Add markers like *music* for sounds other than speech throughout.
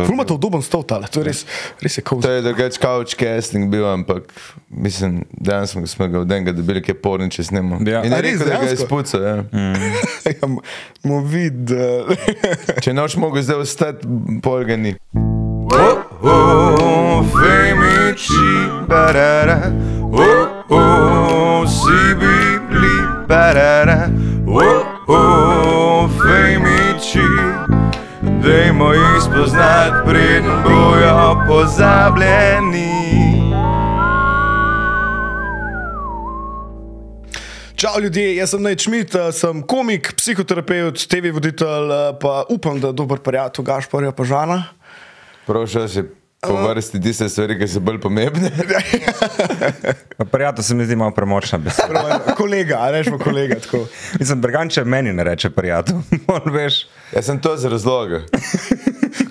to. Fulma to udoben stol tale, to je res, res je To cozy. je drugač couch casting bil, ampak mislim, danes smo, smo ga od enega dobili, ki je porniče snemo. Ja. In A je res, rekel, da ga je spucal. Ja. *laughs* Ja, Mo vid. *laughs* Če noč mogel zdaj ostati, pol ga ni. Oh, oh, femiči, barara, oh, oh, si bibli, barara, dajmo jih spoznati, preden bojo pozabljeni. Čau ljudje, jaz sem Nate Schmidt, eh, sem komik, psihoterapeut, TV voditelj, eh, pa upam, da dober prijatelj Gašporja Pažana. Prošel si po vrsti tiste stvari, ki so bolj pomembne. *laughs* Prijatelj se mi zdi malo premočna beseda. kolega, a rečemo kolega. Tako. Mislim, Berganče meni ne reče prijatelj. *laughs* Jaz sem to z razloga. *laughs*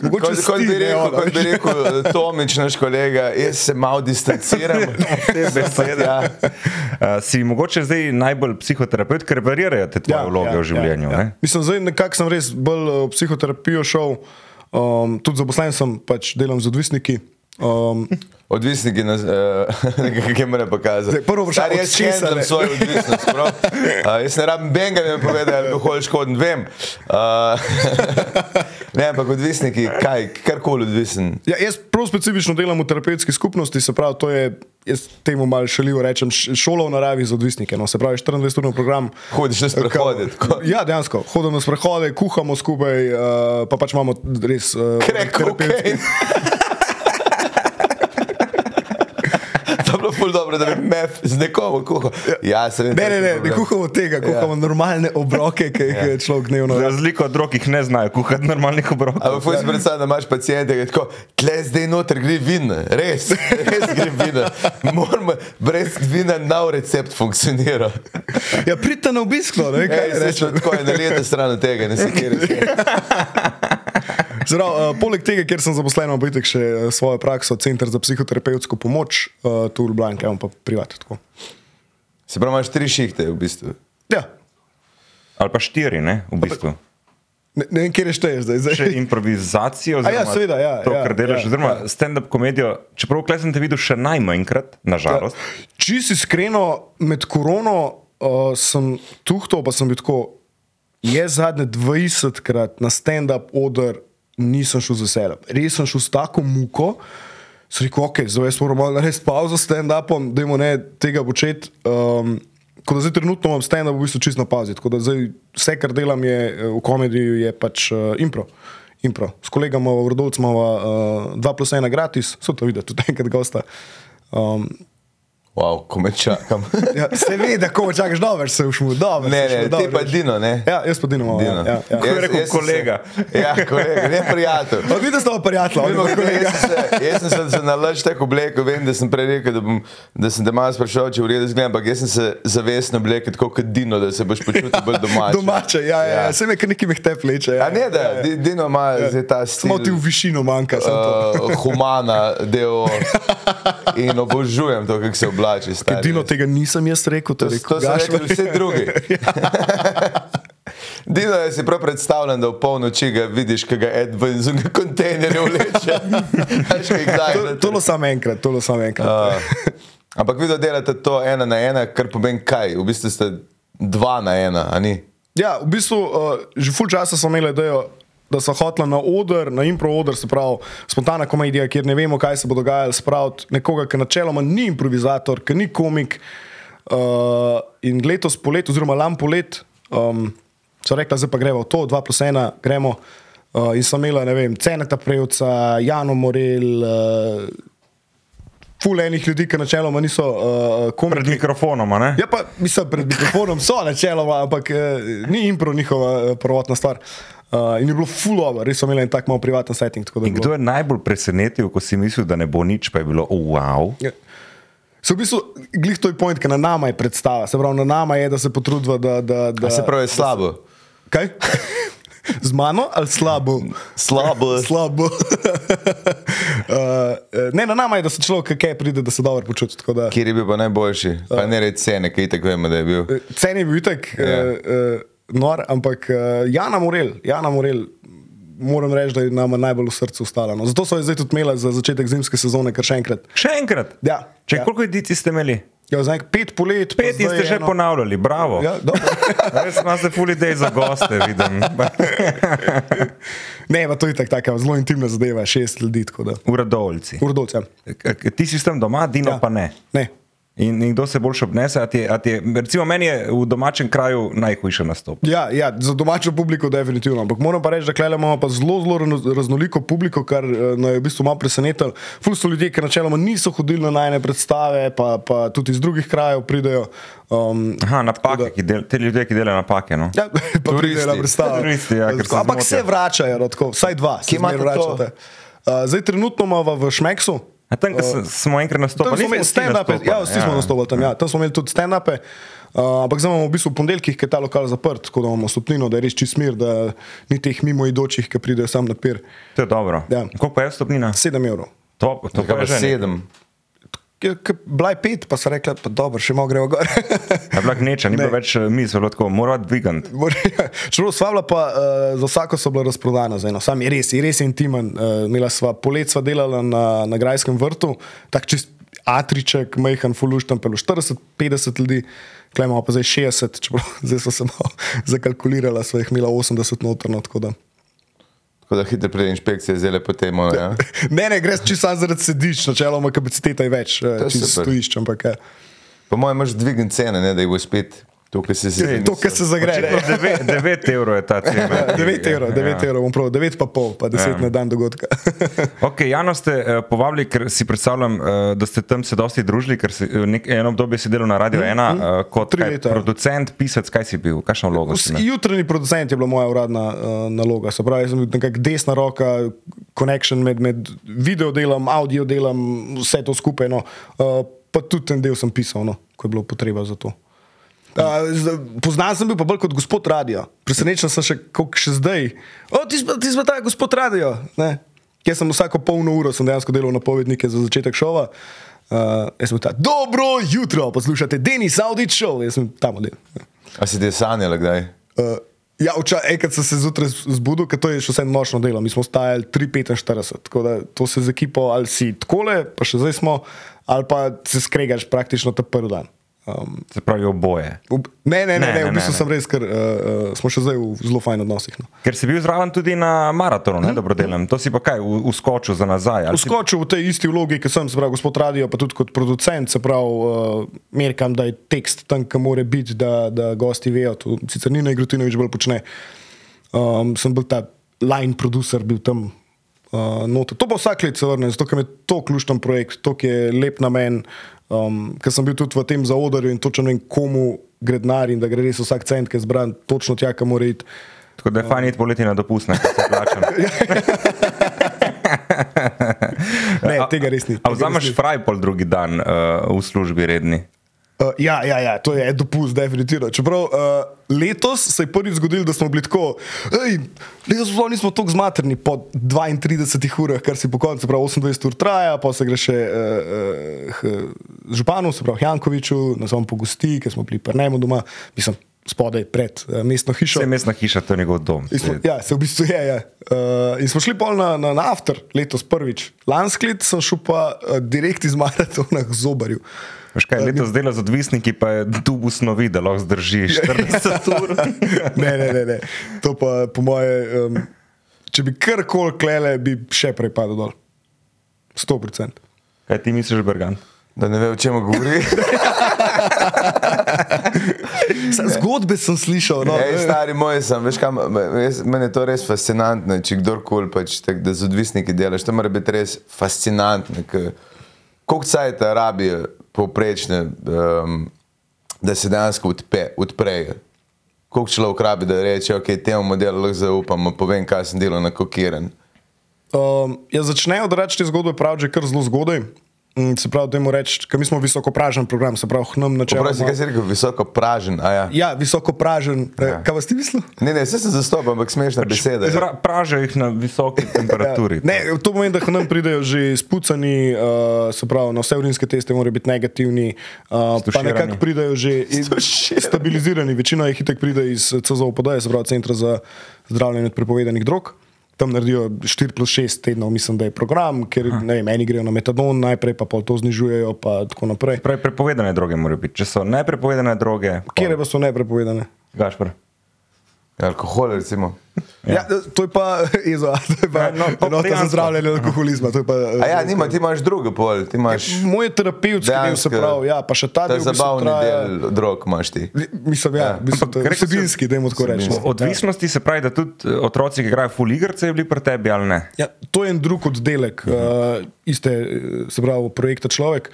Mogoče Kot, kot, bi ne, rekel, ona, kot bi rekel eh, Tomič, naš kolega, jaz se malo distanciram. Te besede. Ja. Uh, si mogoče zdaj najbolj psihoterapeut, ker varirajo te tvoje ja, vloge ja, v življenju. Ja, ja. Mislim, zdaj nekako sem res bolj eh, v psihoterapijo šel, um, tudi zaposlen sem, pač delam z odvisniki. Um, Odvisniki *laughs* nas, uh, kaj mora pokazati. Zdaj, prvo vprašanje, Stari, od jaz ne? svojo odvisnost. prav. Uh, jaz ne rabim benga, da mi pove, da je alkohol škoden, vem. Uh, *laughs* ne, ampak odvisniki, kaj, karkoli odvisen. ja, jaz prav specifično delam v terapevtski skupnosti, se pravi, to je, jaz temu malo šaljivo rečem, š- šola v naravi za odvisnike. No, se pravi, 24-urni program. Hodiš na sprehode. Ja, dejansko, hodimo na sprehode, kuhamo skupaj, uh, pa pač imamo res uh, Crack cocaine. To je bilo ful dobro, da bi mef z nekom kuhal. Ja, se vem. Ne, ne, ne, ne problem. kuhamo tega, kuhamo ja. normalne obroke, ki jih ja. človek dnevno jede. razliko od drugih ne znajo kuhati normalnih obrokov. Ampak fuj si predstavljaj, da imaš pacijente, ki je tako, tle zdaj noter gre vin, res, res gre vin. Moramo, brez vina nov recept funkcionira. Ja, pridite na obisk, no, ne, kaj Kaj reče. rečeš, tako je, nalijete stran od tega, ne se kjer *laughs* Zdrav, uh, poleg tega, ker sem zaposlen, imam pa še uh, svojo prakso, Center za psihoterapevtsko pomoč, uh, tu v Ljubljani, imam pa privat. Tako. Se pravi, imaš tri šihte v bistvu. Ja, Ali pa štiri, ne, v bistvu. ne, ne vem, kje rešteješ zdaj. zdaj. Še improvizacijo, A ja, seveda, ja, to, ja, kar delaš, ja, oziroma stand-up komedijo. Čeprav klej sem te videl še najmanjkrat, nažalost. Čisto iskreno, med korono uh, sem tuhto, pa sem bil tako. Je zadnje 20 krat na stand-up oder nisem šel z veseljem. Res sem šel s tako muko. Sem rekel, ok, zdaj jaz moram narediti pauzo s stand-upom, da ne tega početi. Um, Ko da zdaj trenutno imam stand-up v bistvu čisto na pauzi. Tako da zdaj vse, kar delam je, eh, v komediji, je pač uh, impro. impro. S kolegama v Rodovcu imamo uh, 2 plus 1 gratis, so to videti, tudi enkrat gosta. Um, Wow, ko me čakam. *laughs* Ja, se ve, da ko čakaš, dobro se ušmu, dobro. Ne, se ne, ti pa se- Dino, ne? Ja, jaz pa Dino imam. Dino. Ja, ja. Je rekel se- kolega. Ja, kolega, ne prijatelj. Vidite, sta prijatelja, Mimo od grede, kolega. Jaz sem se, jaz sem se, se na laž tako oblekel, vem, da sem prej rekel, da, bom, da sem te malo sprašal, če v redu zgledam, ampak jaz sem se zavestno oblekel tako kot Dino, da se boš počutil bolj domač. Domače, ja, ja, ja. Ja. se me kar neki mehte pleče. Ja, A ne, da, ja, ja. Di- Dino ima zdaj ta stil. Samo ti v višino manjka. samo. Uh, humana, del *laughs* in obožujem to, kako se oblači. Stari. Dino tega nisem jaz rekel, to To, je to so rekli vsi drugi. *laughs* *laughs* Dino je si prav predstavljam, da v polnoči ga vidiš, ki ga Ed ven iz unega kontejnerja vleče. *laughs* Kaj. To- To lo samo enkrat, to lo samo enkrat. Uh, ampak vi delate to ena na ena, kar pomeni kaj. V bistvu ste dva na ena, a ni? Ja, v bistvu uh, že full časa smo imeli idejo, da so hotela na oder, na impro oder, se pravi spontana komedija, kjer ne vemo, kaj se bo dogajalo, spraviti nekoga, ki načeloma ni improvizator, ki ni komik. Uh, in letos polet, oziroma lam polet, um, so rekla, zdaj pa gremo v to, 2 plus 1, gremo. Uh, in sem imela, ne vem, Ceneta Prejca, Jano Morel, uh, ful enih ljudi, ki načeloma niso uh, komiki. Pred mikrofonom, a ne? Ja, pa mislim, pred mikrofonom so načeloma, ampak eh, ni impro njihova eh, prvotna stvar. Uh, in je bilo fulover, res so imeli en tak malo privaten setting. da kdo je najbolj presenetil, ko si mislil, da ne bo nič, pa je bilo, oh, wow. Ja. Se v bistvu, glih to je point, ker na nama je predstava. Se pravi, na nama je, da se potrudiva, da. da, da A se pravi, je slabo. Kaj? *laughs* Z mano ali slabo? Slabo. Slabo. *laughs* uh, ne, na nama je, da se človek, ki pride, da se dobro počuti. tako da- Kjer je bil pa najboljši? Pa ne reči cene, kaj tako vemo, da je bil. Cen je bil itek, Ja. yeah. uh, uh, nor, ampak uh, Jana Morel, Jana Morel, moram reči, da je nama najbolj v srcu ostala. No. Zato so jo zdaj tudi imela za začetek zimske sezone, kar še enkrat. Še enkrat. Ja, Če ja. koliko edicij ste imeli? Ja, zdaj pet polet. Pet in ste že eno- ponavljali, bravo. Ja. *laughs* Res imate full idej za goste, vidim. *laughs* ne, pa to je tako, taka zelo intimna zadeva, šest ljudi. tako. Uradovoljci. Urdovce. K- Ti si s tem doma, Dino Ja. pa ne. Ne. In, in kdo se boljše obnese? A ti, a ti recimo, meni je v domačem kraju najhujše nastop. Ja, ja, za domačo publiko definitivno. Ampak moram pa reči, da klej imamo pa zelo, zelo razno- raznoliko publiko, kar nas je v bistvu malo presenetilo. Ful so ljudje, ki načeloma niso hodili na najne predstave, pa, pa tudi iz drugih krajev pridejo. Um, Aha, napake, ki del, te ljudje, ki delajo napake. No. Ja, *laughs* pa pridejo na predstavo. Turisti, ja, ker se Ampak se vračajo, no, tako, vsaj dva. se Kje imate zmeraj to? vračate. Uh, zdaj trenutno imamo v Šmeksu. A tam, ko uh, smo enkrat nastopili, smo imeli stand-upe. Ja, vsi ja. smo nastopili tam, ja. tam smo imeli tudi stand-upe. Uh, ampak zdaj imamo v bistvu ponedeljkih, ki je ta lokal zaprt, tako da imamo stopnino, da je res čist mir, da ni teh mimoidočih, ki pridejo sam na pir. To je dobro. Ja. Koliko pa je stopnina? 7 evrov. Top, to pa je 7. Bila je pet, pa so rekli, pa dobro, še malo gremo gor. *laughs* Je bila gneča, ni Ne. bilo več eh, misli, bilo tako, mora dvigant. *laughs* Čeprav sva bila pa uh, za vsako so bila razprodana, za eno. Sam je res, je res intimen. Uh, imela sva polet, sva delala na, na Grajskem vrtu, tak čist atriček, majhen, fuluš tam pelo 40-50 ljudi, klejmo pa zdaj 60, čeprav *laughs* zdaj so se malo zakalkulirala, sva jih imela 80 notrno. tako da. Tako da hitro pride inšpekcija, zdaj le potem. ono, Ja. *laughs* Ne, ne, greš čisto zaradi sedišč, načeloma kapaciteta je več, je če stojiš, ampak je. Po mojem, imaš dvignjen cene, ne, da jih bo spet to, kar si si To, kar se zagre. ne. 9 evrov je ta cena. *laughs* 9 evrov, 9 evrov, bom prav, 9 pa pol, pa 10 Ja. na dan dogodka. *laughs* Ok, Jano ste uh, povabili, ker si predstavljam, uh, da ste tam se dosti družili, ker si uh, nek, eno obdobje si delal na Radio 1 uh, kot kaj, producent, pisec, kaj si bil, kakšno vlogo si imel? Jutranji producent je bila moja uradna uh, naloga. Se pravi, jaz sem bil nekako desna roka, connection med, med video delom, audio delom, vse to skupaj. No. Uh, pa tudi ten del sem pisal, no, ko je bilo potreba za to. Uh, Poznal sem bil pa bolj kot gospod radio. Presenečen sem še, kako še zdaj. O, ti si pa- ta gospod radio. Ne? Jaz sem vsako polno uro sem dejansko delal napovednike za začetek šova. Uh, jaz sem bil ta, dobro jutro, poslušate Denis Audič show, jaz sem tam model. A si ti sanjala kdaj? Uh, ja, vča, enkrat sem se zjutraj zbudil, ker to je še vse nočno delo. Mi smo stajali 3,45, tako da to se z ekipo ali si takole, pa še zdaj smo, ali pa se skregaš praktično ta prvi dan. Um, Se pravi oboje. v, ne, ne, ne, Ne, ne, ne, v bistvu ne, ne. sem res, ker uh, uh, smo še zdaj v zelo fajn odnosih. No. Ker si bil zraven tudi na maratonu, ne dobrodelnem. To si pa kaj, v- uskočil za nazaj. ali si- Uskočil v tej isti vlogi, ki sem, se pravi, gospod radio, pa tudi kot producent, se pravi, uh, merkam, da je tekst tam, kam mora biti, da, da gosti vejo. To sicer Nina Igrotinovič bolj počne. Um, sem bil ta line producer, bil tam. Uh, noter. to pa vsak let se vrne, zato ker je to ključen projekt, to je lep namen, um, ker sem bil tudi v tem zaodrju in točno vem, komu gre denar in da gre res vsak cent, ki je zbran, točno tja, kam mora iti. Tako da je fajn iti poleti na dopustne, ker se plačam. *laughs* Ne, tega res ni. A tega res vzameš ni. fraj pol drugi dan uh, v službi redni? Uh, ja, ja, ja, to je dopust, definitivno. Čeprav uh, letos se je prvič zgodilo, da smo bili tako, hej, letos sploh nismo tako zmatrni po 32 urah, kar si po koncu, se pravi 28 ur traja, pa se gre še uh, uh, županu, se pravi Jankoviču, nas on pogosti, ker smo bili prnemo doma, mislim, spodaj pred uh, mestno hišo. Vse mestna hiša, to je njegov dom. Smo, ja, se v bistvu je. je. Uh, in smo šli pol na, na, na after letos prvič. Lansko leto sem šel pa uh, direkt iz maratona k zobarju. Veš kaj, letos dela z odvisniki, pa je dubu snovi, da lahko zdrži 40 *laughs* ur. ne, ne, ne, ne. To pa po moje, um, če bi karkoli klele, bi še prej padel dol. 100%. Kaj ti misliš, Bergan? Da ne ve, o čem govori. *laughs* Zgodbe sem slišal. No. Ej, stari moj sem, veš kam, jaz, meni je to res fascinantno, če kdorkoli pač tak, da z odvisniki delaš, to mora biti res fascinantno. ke- Koliko cajta rabijo povprečne, um, da se dejansko odpe, odprejo? Koliko človek rabi, da reče, ok, temu modelu lahko zaupam, povem, kaj sem delal na kokiren. Um, ja, začnejo te zgodbe prav že kar zelo zgodaj. Se pravi, da jim reči, ker mi smo visoko pražen program, se pravi, hnem načeloma. Pravi, kaj si rekel, visoko pražen, a ja. Ja, visoko pražen. Ja. Ja. Kaj vas ti mislil? Ne, ne, vse se zastopam, ampak smešna beseda. je. Zra- Pražijo jih na visoki *laughs* temperaturi. Ne, to pomeni, da nam pridejo že spucani, uh, se pravi, na vse urinske teste morajo biti negativni, uh, pa Stuširani. nekako pridejo že iz- stabilizirani. Večina jih itek pride iz CZOPD, se pravi Centra za zdravljenje od prepovedanih drog. Tam naredijo 4 plus 6 tednov, mislim, da je program, ker vem, eni grejo na metadon, najprej pa pol to znižujejo, pa tako naprej. Pravi, prepovedane droge morajo biti. Če so neprepovedane droge, Kje pa so neprepovedane? Gašpr. Alkohol, recimo. Ja. Ja, to je pa *laughs* EZO, to je pa Ja, no, pa enota za zdravljenje alkoholizma. to je Pa, A ja, nima, ti imaš drugo pol, ti imaš Moj terapevtski del se pravi, ja, pa še ta ta del, zabavni traja. del drog imaš ti. Mislim, ja, Ja. mislim, to je vsebinski, da jim tako rečemo. Odvisnosti se pravi, da tudi eh, otroci, ki igrajo full igrice, bili pri tebi ali ne. Ja, to je en drug oddelek uh -huh. uh, iste, eh, se pravi, projekta Človek.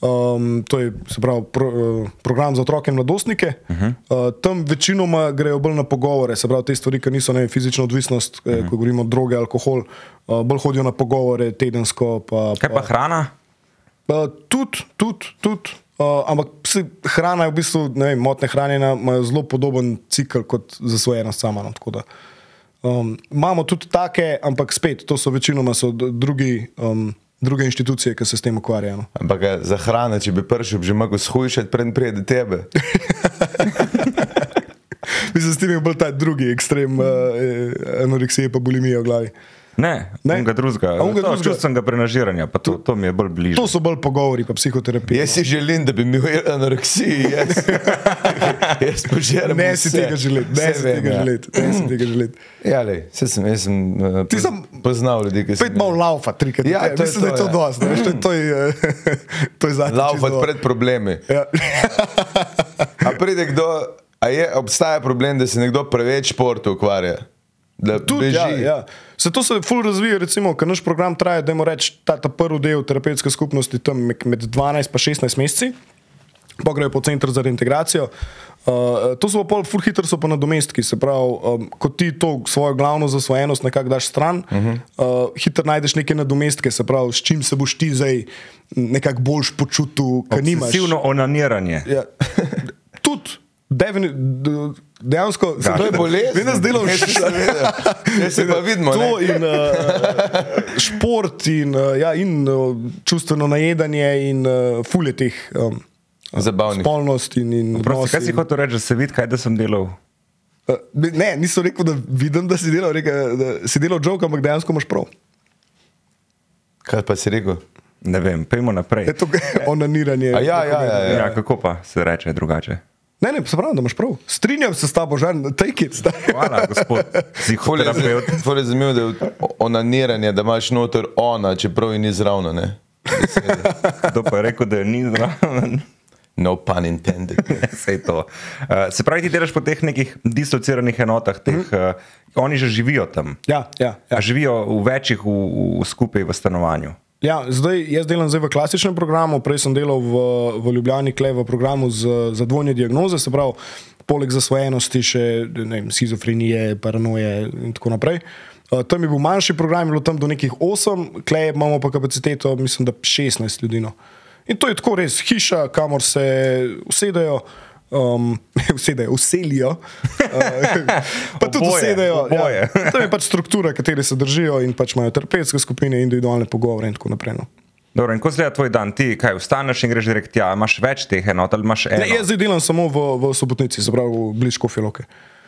Um, to je pravi, pro, uh, program za otroke in mladostnike. Uh -huh. uh, tam večinoma grejo bolj na pogovore, se pravi, te stvari, ki niso ne, vem, fizična odvisnost, uh -huh. ko govorimo droge, alkohol, uh, bolj hodijo na pogovore tedensko. Pa, Kaj pa hrana? Uh, tudi, tudi, tudi. Uh, ampak psi, hrana je v bistvu, ne vem, motne hranjenja imajo zelo podoben cikl kot zasvojenost sama. No, tako da, um, imamo tudi take, ampak spet, to so večinoma so drugi, um, druge inštitucije, ki se s tem ukvarjajo. No. Ampak za hrano, če bi prišel, bi že mogel shujšati, preden pride do tebe. *laughs* Mislim, s tem je bolj ta drugi ekstrem uh, anoreksije, pa bulimije v glavi. Ne, Ne. ne. drugega. A onega To drugega. čustvenega prenažiranja, pa to, to mi je bolj bliže. To so bolj pogovori, pa psihoterapija. Jaz si želim, da bi imel anoreksijo, jaz, *laughs* jaz požeram. Ne si vse. tega želeti, ne si tega ja. želeti, ne si tega želeti. *clears throat* Ja, lej, saj sem, jaz sem, uh, Ti sem- poznal ljudi, ki so Pet malo laufa, trikrat. Ja, to je Mislim, da je to, ja. dosti. ne, veš, To je, to je, *laughs* to je zadnji. laufati pred problemi. Ja. *laughs* A pride kdo, a je, obstaja problem, da se nekdo preveč športu ukvarja? Da Tudi, beži. ja, ja. Se to se ful razvija, recimo, ker naš program traja, da reč, ta, ta prvi del terapevtske skupnosti tam med med 12 in 16 meseci, pa grejo po center za reintegracijo. Uh, to so pa pol ful hitro so pa nadomestki, se pravi, um, ko ti to svojo glavno zasvojenost nekako daš stran, uh -huh. uh, hitro najdeš neke nadomestke, se pravi, s čim se boš ti zdaj nekako boljš počutil, ker nimaš. Obsesivno onaniranje. Ja. Tudi, defini- dejansko, se To je bolezen. Da delom Jaz nisem vedel. Jaz se pa vidimo. To ne. in uh, šport, in, uh, ja, in uh, čustveno najedanje, in uh, fulje teh um, Zabavnih. spolnost. In, in Prosti, kaj si in- hotel reči, da se vidi, kaj da sem delal? Uh, ne, nisem rekel, da vidim, da si delal, rekel, da si delal joke, ampak dejansko imaš prav. Kaj pa si rekel? Ne vem, pojmo naprej. Je to *laughs* onaniranje. A ja, ja, ja, Ja, kako pa se reče drugače? Ne, ne, se pravi, da imaš prav. Strinjam se s tabo, že take it. stari. Hvala, gospod Ful je zanimivo, da je onaniranje, da imaš noter ona, čeprav je ni zravno. Ne? Kdo pa je rekel, da je ni zraven? No pun intended. *laughs* Sej to. Uh, se pravi, ti delaš po teh nekih dislociranih enotah, teh, uh, oni že živijo tam. Ja, ja, ja. A živijo v večjih, v, v, skupaj v stanovanju. Ja, zdaj, jaz delam zdaj v klasičnem programu, prej sem delal v, v Ljubljani, klej v programu za, za dvojne diagnoze, se pravi, poleg zasvojenosti še vem, schizofrenije, paranoje in tako naprej. Uh, tam je bil manjši program, bilo tam do nekih 8, klej imamo pa kapaciteto, mislim, da 16 ljudi. No. In to je tako res hiša, kamor se usedejo. Um, *laughs* usedejo, uselijo, uh, *laughs* pa tudi Oboje, usedejo. oboje. Ja, *laughs* to je pač struktura, kateri se držijo in pač imajo terapevtske skupine, individualne pogovore in tako naprej. No. Dobro, in ko zgleda tvoj dan, ti kaj vstaneš in greš direkt tja, imaš več teh enot ali imaš eno? Ne, jaz zdaj delam samo v, v sobotnici, se pravi, bližje Kofiloke.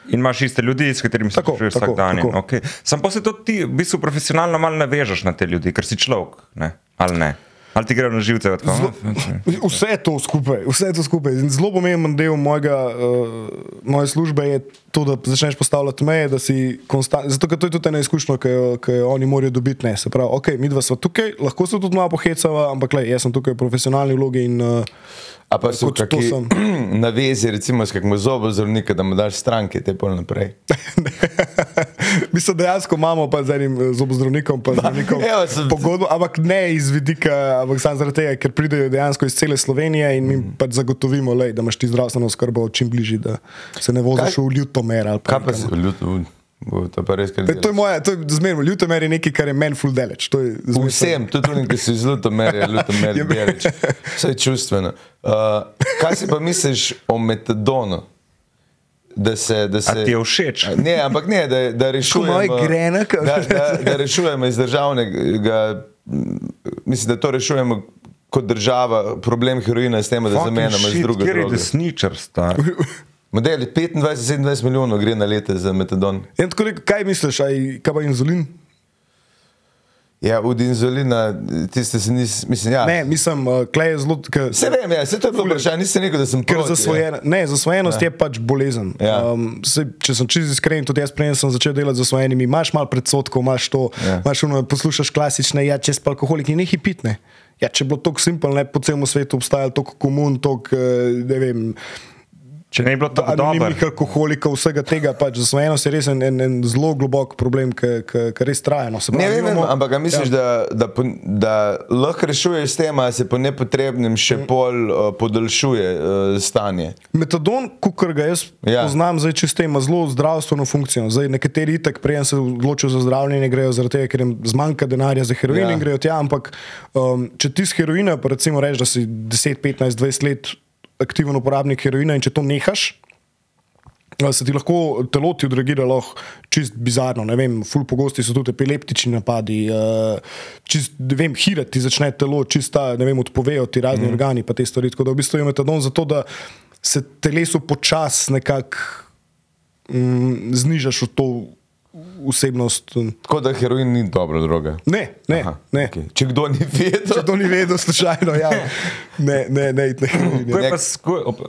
In imaš iste ljudi, s katerimi se srečuješ vsak dan. Okay. Sam pa se tudi ti v bistvu profesionalno malo navežeš na te ljudi, ker si človek, ne? ali ne? Ali ti grejo na živce? Tako, "Oh, Vse to skupaj, vse to skupaj. In zelo pomemben del mojega, uh, moje službe je to, da začneš postavljati meje, da si konstant. Zato, ker to je tudi ena izkušnja, ki jo, ki jo oni morajo dobiti. Ne. Se pravi, ok, mi dva smo tukaj, lahko se tudi malo pohecava, ampak le, jaz sem tukaj v profesionalni vlogi in uh, A pa so kakšni *clears throat* navezi, recimo s kakšnim zobozdravnikom, da mu daš stranke, te pol naprej. *laughs* *laughs* Mi se dejansko imamo pa z enim eh, zobozdravnikom, pa zdravnikom sem- pogodbo, ampak ne iz vidika, ampak samo zaradi tega, ker pridejo dejansko iz cele Slovenije in mi Mhm. pač zagotovimo, lej, da imaš ti zdravstveno oskrbo čim bližje, da se ne voziš Kaj- v Ljutomer ali pa. Kaj pa si, u, to res kar To je moje, to je zmerno, Ljutomer je nekaj, kar je meni full deleč. To je Vsem, tudi oni, ki so iz Lutomerja, Lutomerja, *laughs* Ja, Berič. Vse je čustveno. Uh, kaj si pa misliš o metadonu? Da se, da se, A ti je všeč? Ne, ampak ne, da, da rešujemo. malo grenek, da, da, da rešujemo iz državnega, mislim, da to rešujemo kot država, problem heroina s tem, da zamenjamo z drugo Kjer je drogo. desničar, star? *laughs* Model 25-27 milijonov gre na leto za metadon. In tako rekel, kaj misliš, aj, kaj pa inzulin? Ja, od inzulina, tiste se nis, mislim, ja. Ne, mislim, uh, klej je zelo. K, Se vem, ja, se to je bilo vprašanje, nisem rekel, da sem proti, ja. zasvojena, ne, zasvojenost ja. je pač bolezen. Ja. Um, sej, če sem čisto iskren, tudi jaz prej sem začel delati z zasvojenimi, imaš malo predsotkov, imaš to, Ja. ja. imaš ono, poslušaš klasične, ja, če si pa alkoholik, ni nekaj pitne. Ja, če bi bilo tako simpel, ne po celem svetu obstajalo toliko komun, toliko, eh, ne vem, Če ne bi bilo tako dobro. anonimnih alkoholikov, vsega tega, pač zasvojenost je res en, en, en zelo globok problem, ki res traja. No, se Ne pravi, vem, vem, imamo- ampak a misliš, ja. da, da, da lahko rešuješ s tem, a se po nepotrebnem še pol uh, podaljšuje uh, stanje? Metadon, kot ga jaz Ja. poznam, zdaj čisto ima zelo zdravstveno funkcijo. Zdaj, nekateri itak prej se odločijo za zdravljenje, grejo zaradi tega, ker jim zmanjka denarja za heroin Ja. in grejo tja. Ampak um, če ti z heroina, recimo rečeš, da si 10, 15, 20 let aktiven uporabnik heroina in če to nehaš. uh, Se ti lahko telo ti odreagira čist bizarno. ne Vem, ful pogosti so tudi epileptični napadi, uh, čist, ne vem, hirati ti začne telo, čista, ne vem, odpovejo ti razni mm. organi, pa te stvari. Tako da v bistvu je metadon zato, da se telesu počasi nekako mm, znižaš v to vsebnost. Tako da heroin ni dobra droga. Ne, ne, Aha, ne. okej. Če kdo ni vedel, Če to ni vedel, slučajno, ja. ne, ne, ne, ne, Ko ne. je pa op-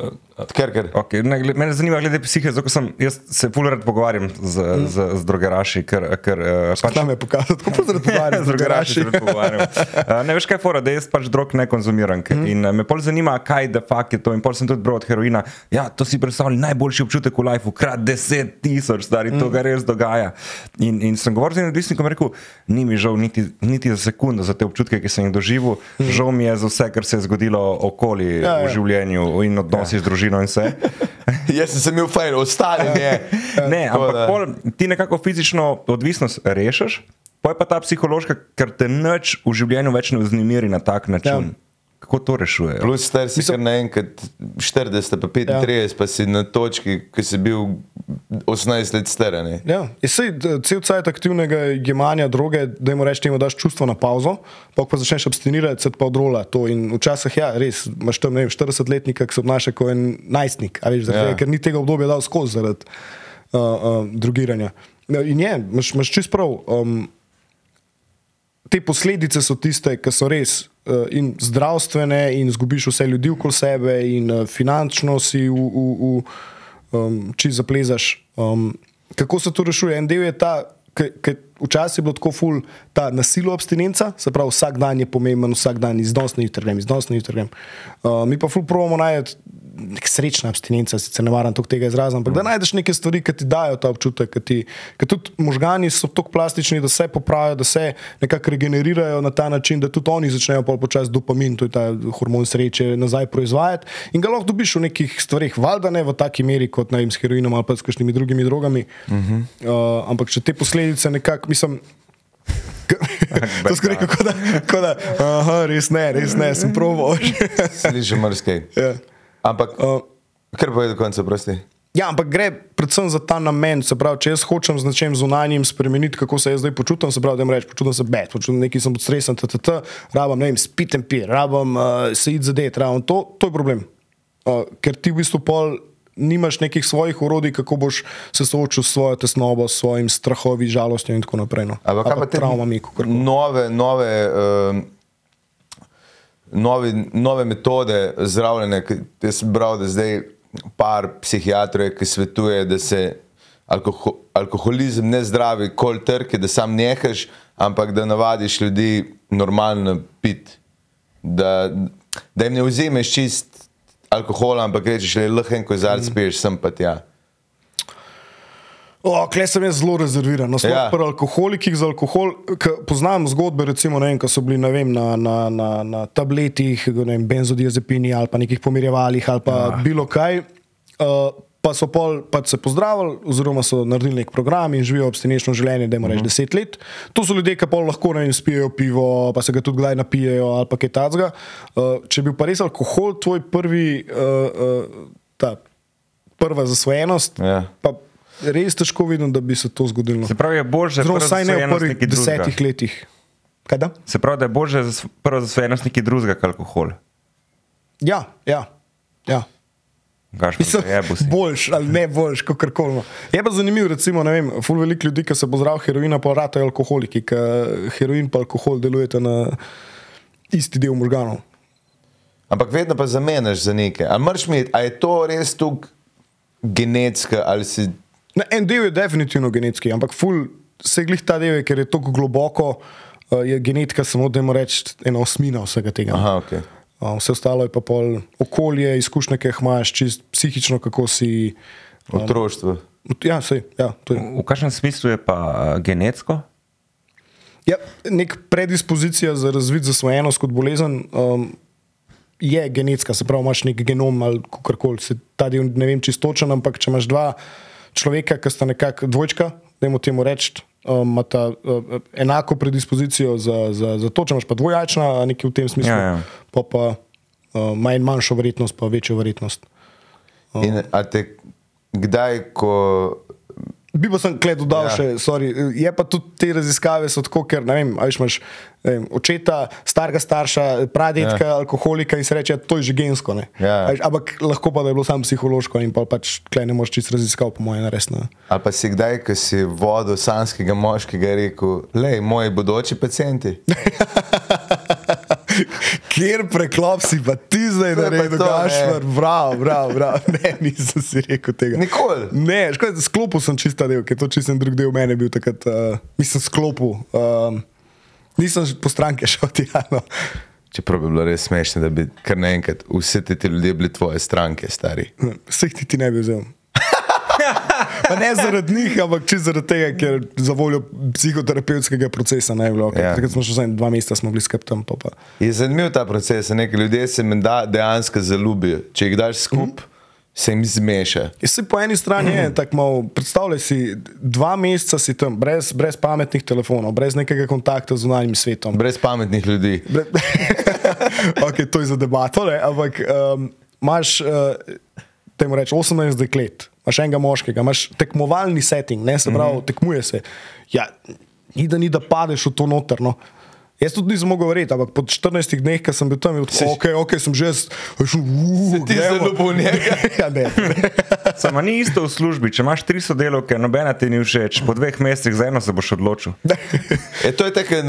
ker, ker. Okay, ne, gled, mene zanima glede psihe, zato sem, jaz se ful rad pogovarjam z, z, z drogeraši, ker, ker uh, pač, Tam je pokazati, kako se Ja, razgovarjaš *laughs* z drogeraši pogovarjam. Uh, ne veš, kaj je fora, da jaz pač drog ne konzumiram. Mm. In uh, me pol zanima, kaj de facto je to. In pol sem tudi bral od heroina. Ja, to si predstavljal najboljši občutek v lifeu, krat deset tisoč, stari, to ga res dogaja. In, in sem govoril z enim odvisnikom in rekel, ni mi žal niti, niti za sekundo za te občutke, ki sem jih doživel. Mm. Žal mi je za vse, kar se je zgodilo okoli ja, Ja, v življenju in odnosi ja. z družino in vse. *laughs* Jaz sem se imel fajn, ostali je. *laughs* Ne, Tako ampak da- pol, ti nekako fizično odvisnost rešiš, pa je pa ta psihološka, ker te nič v življenju več ne vznemiri na tak način. Ja. Kako to rešuje? Plus star si kar naenkrat 40, pa 35, ja. pa si na točki, ki si bil 18 let star. a ne. Ja, sej, d- cel cajt aktivnega jemanja droge, da jim rečeš, daš čustvo na pauzo, pa ko pa začneš abstinirati, se pa odrola to. In včasih, ja, res, imaš tam ne vem, 40-letnika, ki se obnaša kot en najstnik, a veš, Ja. ja. ker ni tega obdobja dal skozi zaradi uh, uh, drugiranja. Ja, In je, imaš, imaš čist prav. Um, te posledice so tiste, ki so res in zdravstvene, in zgubiš vse ljudi okoli sebe, in uh, finančno si v, v, v um, či zaplezaš. Um, kako se to rešuje? En del je ta, ki včasih je bilo tako ful, ta nasilo abstinenca, se pravi, vsak dan je pomemben, vsak dan iznos na jutri grem, iznos na jutri grem. Uh, mi pa ful pravimo najti nek srečna abstinenca, sicer ne maram tega izraza, ampak da najdeš neke stvari, ki ti dajo ta občutek, ki ti, ker tudi možgani so tako plastični, da se popravijo, da se nekako regenerirajo na ta način, da tudi oni začnejo pol počasi dopamin, to je ta hormon sreče, nazaj proizvajati in ga lahko dobiš v nekih stvarih, valjda ne v taki meri kot najem s heroinom ali pa s kakšnimi drugimi drogami. Uh -huh. uh, ampak če te posledice nekako, mislim. *laughs* To rekel, kot da, kot da aha, res ne, res ne, sem proval. Slišim marsikaj. ja. Ampak, Uh, kar pa je do konca, prosti. Ja, ampak gre predvsem za ta namen. Se pravi, če jaz hočem z nečem zunanjim spremeniti, kako se jaz zdaj počutim, se pravi, da jim rečem, počutim se bed, počutim nekaj, sem pod stresom, ttt, rabam, ne vem, spit and pir, rabam uh, se id zadet, rabam to, to je problem. Uh, ker ti v bistvu pol nimaš nekih svojih orodij, kako boš se soočil s svojo tesnobo, s svojim strahovi, žalostjo in tako naprej. No. Ampak kaj pa te travmami, nove, nove, um, nove, nove metode zdravljenja? Jaz sem bral, da zdaj par psihiatrov, je, ki svetuje, da se alkoho, alkoholizem ne zdravi, kol trke, da sam nehaš, ampak da navadiš ljudi normalno pit. Da, da jim ne vzameš čist alkohola, ampak rečeš, je lahko en kozarc piješ, sem pa tja. O, Klej sem jaz zelo rezerviran. No, Ja. ja. Pri alkoholikih za alkohol, poznam zgodbe, recimo, vem, ko so bili vem, na, na, na, na tabletih, vem, benzodiazepini ali pa nekih pomirjevalih ali pa ja. bilo kaj. Uh, pa so pol, pa se pozdravili, oziroma so naredili nek program in živijo obstinečno življenje, da jim reče deset let. To so ljudje, ki pol lahko ne vem, spijo pivo, pa se ga tudi kdaj napijejo ali pa kaj takega. Uh, če bi pa res alkohol tvoj prvi, uh, uh, ta prva zasvojenost, Ja. pa res težko vidim, da bi se to zgodilo. Se pravi, je Zelo prva vsaj ne v prvih nekaj drugega. desetih letih. Kaj da? Se pravi, da je božje za prvo zasvojenost nekaj drugega kot alkohol. Ja, ja. ja. Mislim, boljš ali ne boljš, kot koli. Je pa zanimivo, recimo, ne vem, ful veliko ljudi, ki se bo zdravil heroina, pa ratajo alkoholiki, ker heroin in alkohol delujeta na isti del možganov. Ampak vedno pa zamenjaš za nekaj. Ali moraš imeti, a je to res tu genetska ali si. Ne, en del je definitivno genetski, ampak ful se glih ta del, je, ker je tako globoko, uh, je genetika samo, da moramo reči, ena osmina vsega tega. Aha, ok. Uh, vse ostalo je pa pol okolje, izkušnje, ki jih imaš, čist psihično, kako si. Otroštvo. Ja, sej, ja, to je. V kakšnem smislu je pa uh, genetsko? Ja, nek predispozicija za razvid zasvojenost kot bolezen um, je genetska, se pravi, imaš nek genom ali kako koli. Ta del ne vem čistočen, ampak če imaš dva človeka, ki sta nekako dvojčka, da jim temu reči, um, imata uh, enako predispozicijo za, za, za to, če imaš pa dvojajčna, a nekaj v tem smislu, Ja, ja. pa pa uh, manj manjšo verjetnost, pa večjo verjetnost. In a te kdaj, ko. Bi pa sem kle dodal Ja. ja. še, sorry, je pa tudi te raziskave so tako, ker ne vem, a veš, imaš vem, očeta, starega starša, pradetka, ja. alkoholika in se reče, to je že gensko. ne. Ja. Veš, Ampak lahko pa da je bilo samo psihološko in pa pač kle ne moreš čisto raziskati, po mojem, resno. Ali pa si kdaj, ko si vodil sanskega moškega, rekel, lej, moji bodoči pacijenti. *laughs* Kjer preklop si pa ti zdaj pa naredil, to, ne. gašvar, bravo, bravo, bravo. *laughs* Ne, nisem si rekel tega. Nikoli. Ne, škoda, sklopil sem čista del, ker to čist en drug del mene bil takrat, uh, nisem sklopil. Um, nisem po stranke šel tja. No. Čeprav bi bilo res smešno, da bi kar naenkrat vse te, te ljudje bili tvoje stranke, stari. Vseh ti, ti ne bi vzel. Pa ne zaradi njih, ampak čisto zaradi tega, ker za voljo psihoterapevtskega procesa ne bi bilo. Okay. Ja. Takrat smo še za en- dva meseca bili skupaj tam. Pa, pa. Je zanimiv ta proces, nekaj ljudje se menda dejansko zaljubijo. Če jih daš skup, se jim zmeša. Se po eni strani je tako malo, predstavljaj si, dva meseca si tam, brez, brez pametnih telefonov, brez nekega kontakta z zunanjim svetom. Brez pametnih ljudi. Bre- *laughs* okay, to je za debato, ne? ampak um, imaš, uh, temu reči, 18 deklet, imaš enega moškega, imaš tekmovalni setting, ne se pravi, mm -hmm. tekmuje se. Ja, ni da ni da padeš v to notrno. Jaz tudi nisem mogel verjeti, ampak po 14 dneh, ko sem bil tam, je bilo ok, ok, sem že šel, uh, ti zaljubil v njega? *laughs* ja, ne. *laughs* Samo ni isto v službi. Če imaš tri sodelavke, nobena ti ni všeč, po dveh mesecih za eno se boš odločil. *laughs* E, to je tako,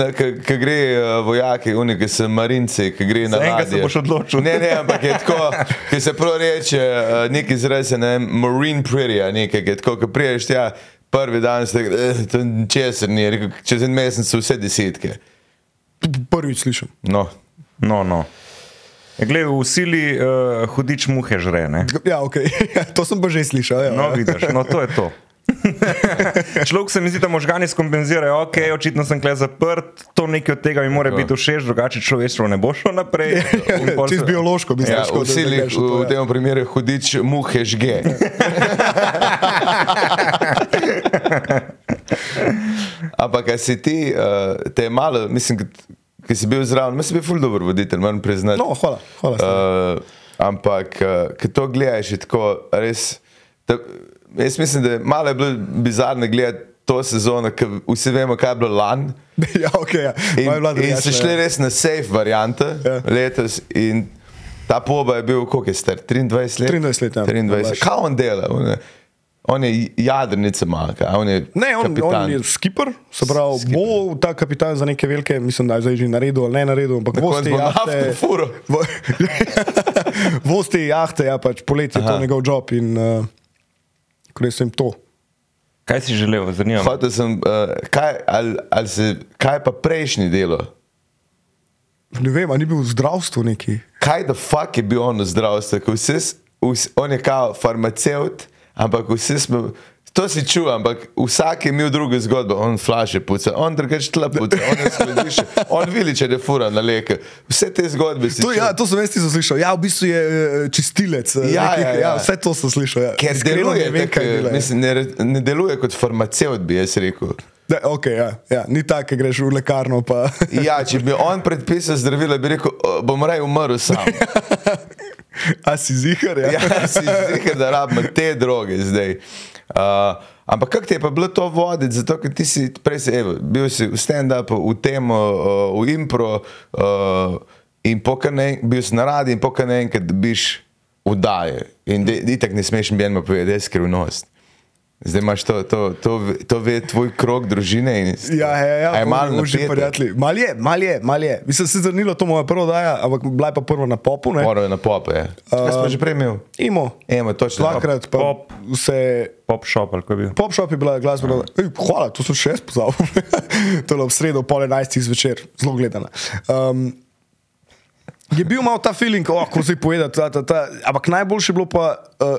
ki gre uh, vojaki, oni, ki so marinci, ki gre na Za enega ladje. se boš odločil. Ne, ne, ampak je tako, ki se prav reče, uh, neki izraz je ne, vem, marine pretty, a nekaj, ki je tako, ki priješ tja, prvi dan si tako, eh, to česar ni, rekel, čez en mesec so vse desetke. Prvič slišim. No, No, no. Glej, v sili uh, hudič muhe žre. Ne? Ja, ok, *laughs* to sem pa že slišal. Ja. No, vidiš, no, to je to. *laughs* Človek se mi zdi, da možgani skompenzirajo, ok, očitno sem kle zaprt, to nekaj od tega mi mora biti všeč, drugače človeštvo ne bo šlo naprej. *laughs* In pol Čist se- biološko bi ja, šlo, v da- da sili, greš v to, v ja. tem primeru hudič muhe žge. *laughs* Ampak, a si ti, uh, te je malo, mislim, ki si bil zraven, mislim, bil ful dobro voditelj, moram priznati. No, hvala. hvala Uh, ampak, uh, ki to gledaš, je tako res. Da, jaz mislim, da je malo je bilo bizarno gledati to sezono, ker vsi vemo, kaj je bilo lani. *laughs* ja, ok, ja. In, in drugačna, so šli ja. res na safe variante Ja. letos. In ta poba je bil, koliko je star? 23 let. 23 let, ja. 23. Kaj on dela? On je, on je jadrnica, manjka. On je Ne, on, kapitan. on je skipper, se pravi, skipper. bo ta kapitan za neke velike, mislim, da je zdaj že naredil ali ne naredil, ampak Na koncu te bo jahte. nafto furo. *laughs* vo- *laughs* Voz te jahte, ja, pač poletje je to Aha. njegov job in uh, kaj sem to. Kaj si želel, zanima me. Hotel sem, uh, kaj, ali, ali se, kaj je pa prejšnji delo? Ne vem, ali ni bil v zdravstvu neki. Kaj da fuck je bil on v zdravstvu? Ko s- vsi, on je kao farmaceut, ampak vsi smo. To si čutil, ampak vsak je imel drugo zgodbo. On flaše puca, on drugače tla puca, on je skladišče, on viliče, da fura na leke. Vse te zgodbe si To, čutil. ja, to sem jaz tisto slišal. Ja, v bistvu je eh, čistilec. eh, Ja, nekih, ja, ja. vse to sem slišal. Ja. Ker Iskreno deluje, ne vem, tak, dela. ja. mislim, ne, ne deluje kot farmaceut, bi jaz rekel. Da, okay, ja, ja. Ni tako, da greš v lekarno. Pa. *laughs* Ja, če bi on predpisal zdravila, bi rekel, "O, bom raje umrl sam. *laughs* A si zihar? Ja. Ja, si zihar, da rabimo te droge zdaj. Uh, ampak kako ti je pa bilo to voditi, zato ker ti si prej si, evo, bil si v stand-upu, v temo, uh, v impro uh, in pokaj ne, bil si na radi in pokaj ne enkrat dobiš vdaje. In ti tako ne smeš mi povedati, da je skrivnost. Zdaj imaš to, to, to, to ve tvoj krog družine. In, Ja, ja, ja, je malo že prijatelji. Mal je, mal je, mal je. Mislim, se je zanilo to moja prva daja, ampak bila je pa prva na popu, ne? Morajo na pope. Ja. Kaj smo že prej imeli? Imo. Emo, točno. Dvakrat pa Pop. vse. Pop shop ali kaj bi bil. Pop shop je bila glasbena. Ej, hvala, to sem še jaz pozabil. to je bilo v sredo, pol enajstih zvečer, zelo gledana. Um, je bil malo ta feeling, oh, ko se ta, ta. ampak najboljše je bilo pa, uh,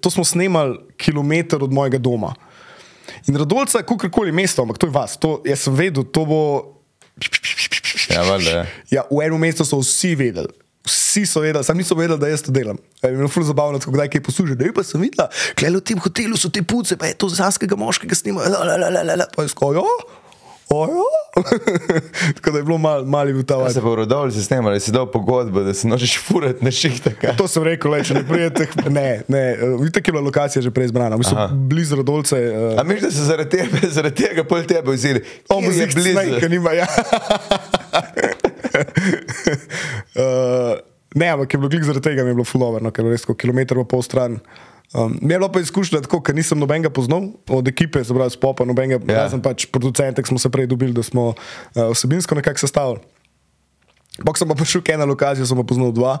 to smo snemali kilometr od mojega doma. In Radolca, kakorkoli mesto, ampak to je vas, to, jaz sem vedel, to bo. Ja, ja. Ja, v enem mestu so vsi vedeli. Vsi so vedeli, sam nisem vedel, da jaz to delam. Je bilo zelo zabavno, ko kdaj kaj poslušam. Ne, pa sem videl, gledaj v tem hotelu so te puce, pa je to zanskega moškega snima. Pa je skojo. Ojo. *laughs* Tako da je bilo malo mal je bil ta vibe. se pa v rodovli se snemali, si dal pogodbo, da se nočeš furati na ših. To sem rekel, le, če ne prijete. Ne, ne, vidite, je bila lokacija že prej izbrana. Mi smo blizu Radolce. Uh, A misliš, da so zaradi tebe, *laughs* zaradi tega pol tebe vzeli? O, Kje je muzik blizu. Ki nima, ja. uh, *laughs* ne, ampak je bilo glik zaradi tega, mi je bilo fuloverno, ker je res tako kilometr pa pol stran. Um, mi je bilo pa izkušnja tako, ker nisem nobenega poznal od ekipe, se pravi, spopa, nobenega, Ja. ja. razen pač producentek smo se prej dobili, da smo uh, vsebinsko nekako sestavili. Bog sem pa prišel k ena lokacija, sem pa poznal dva.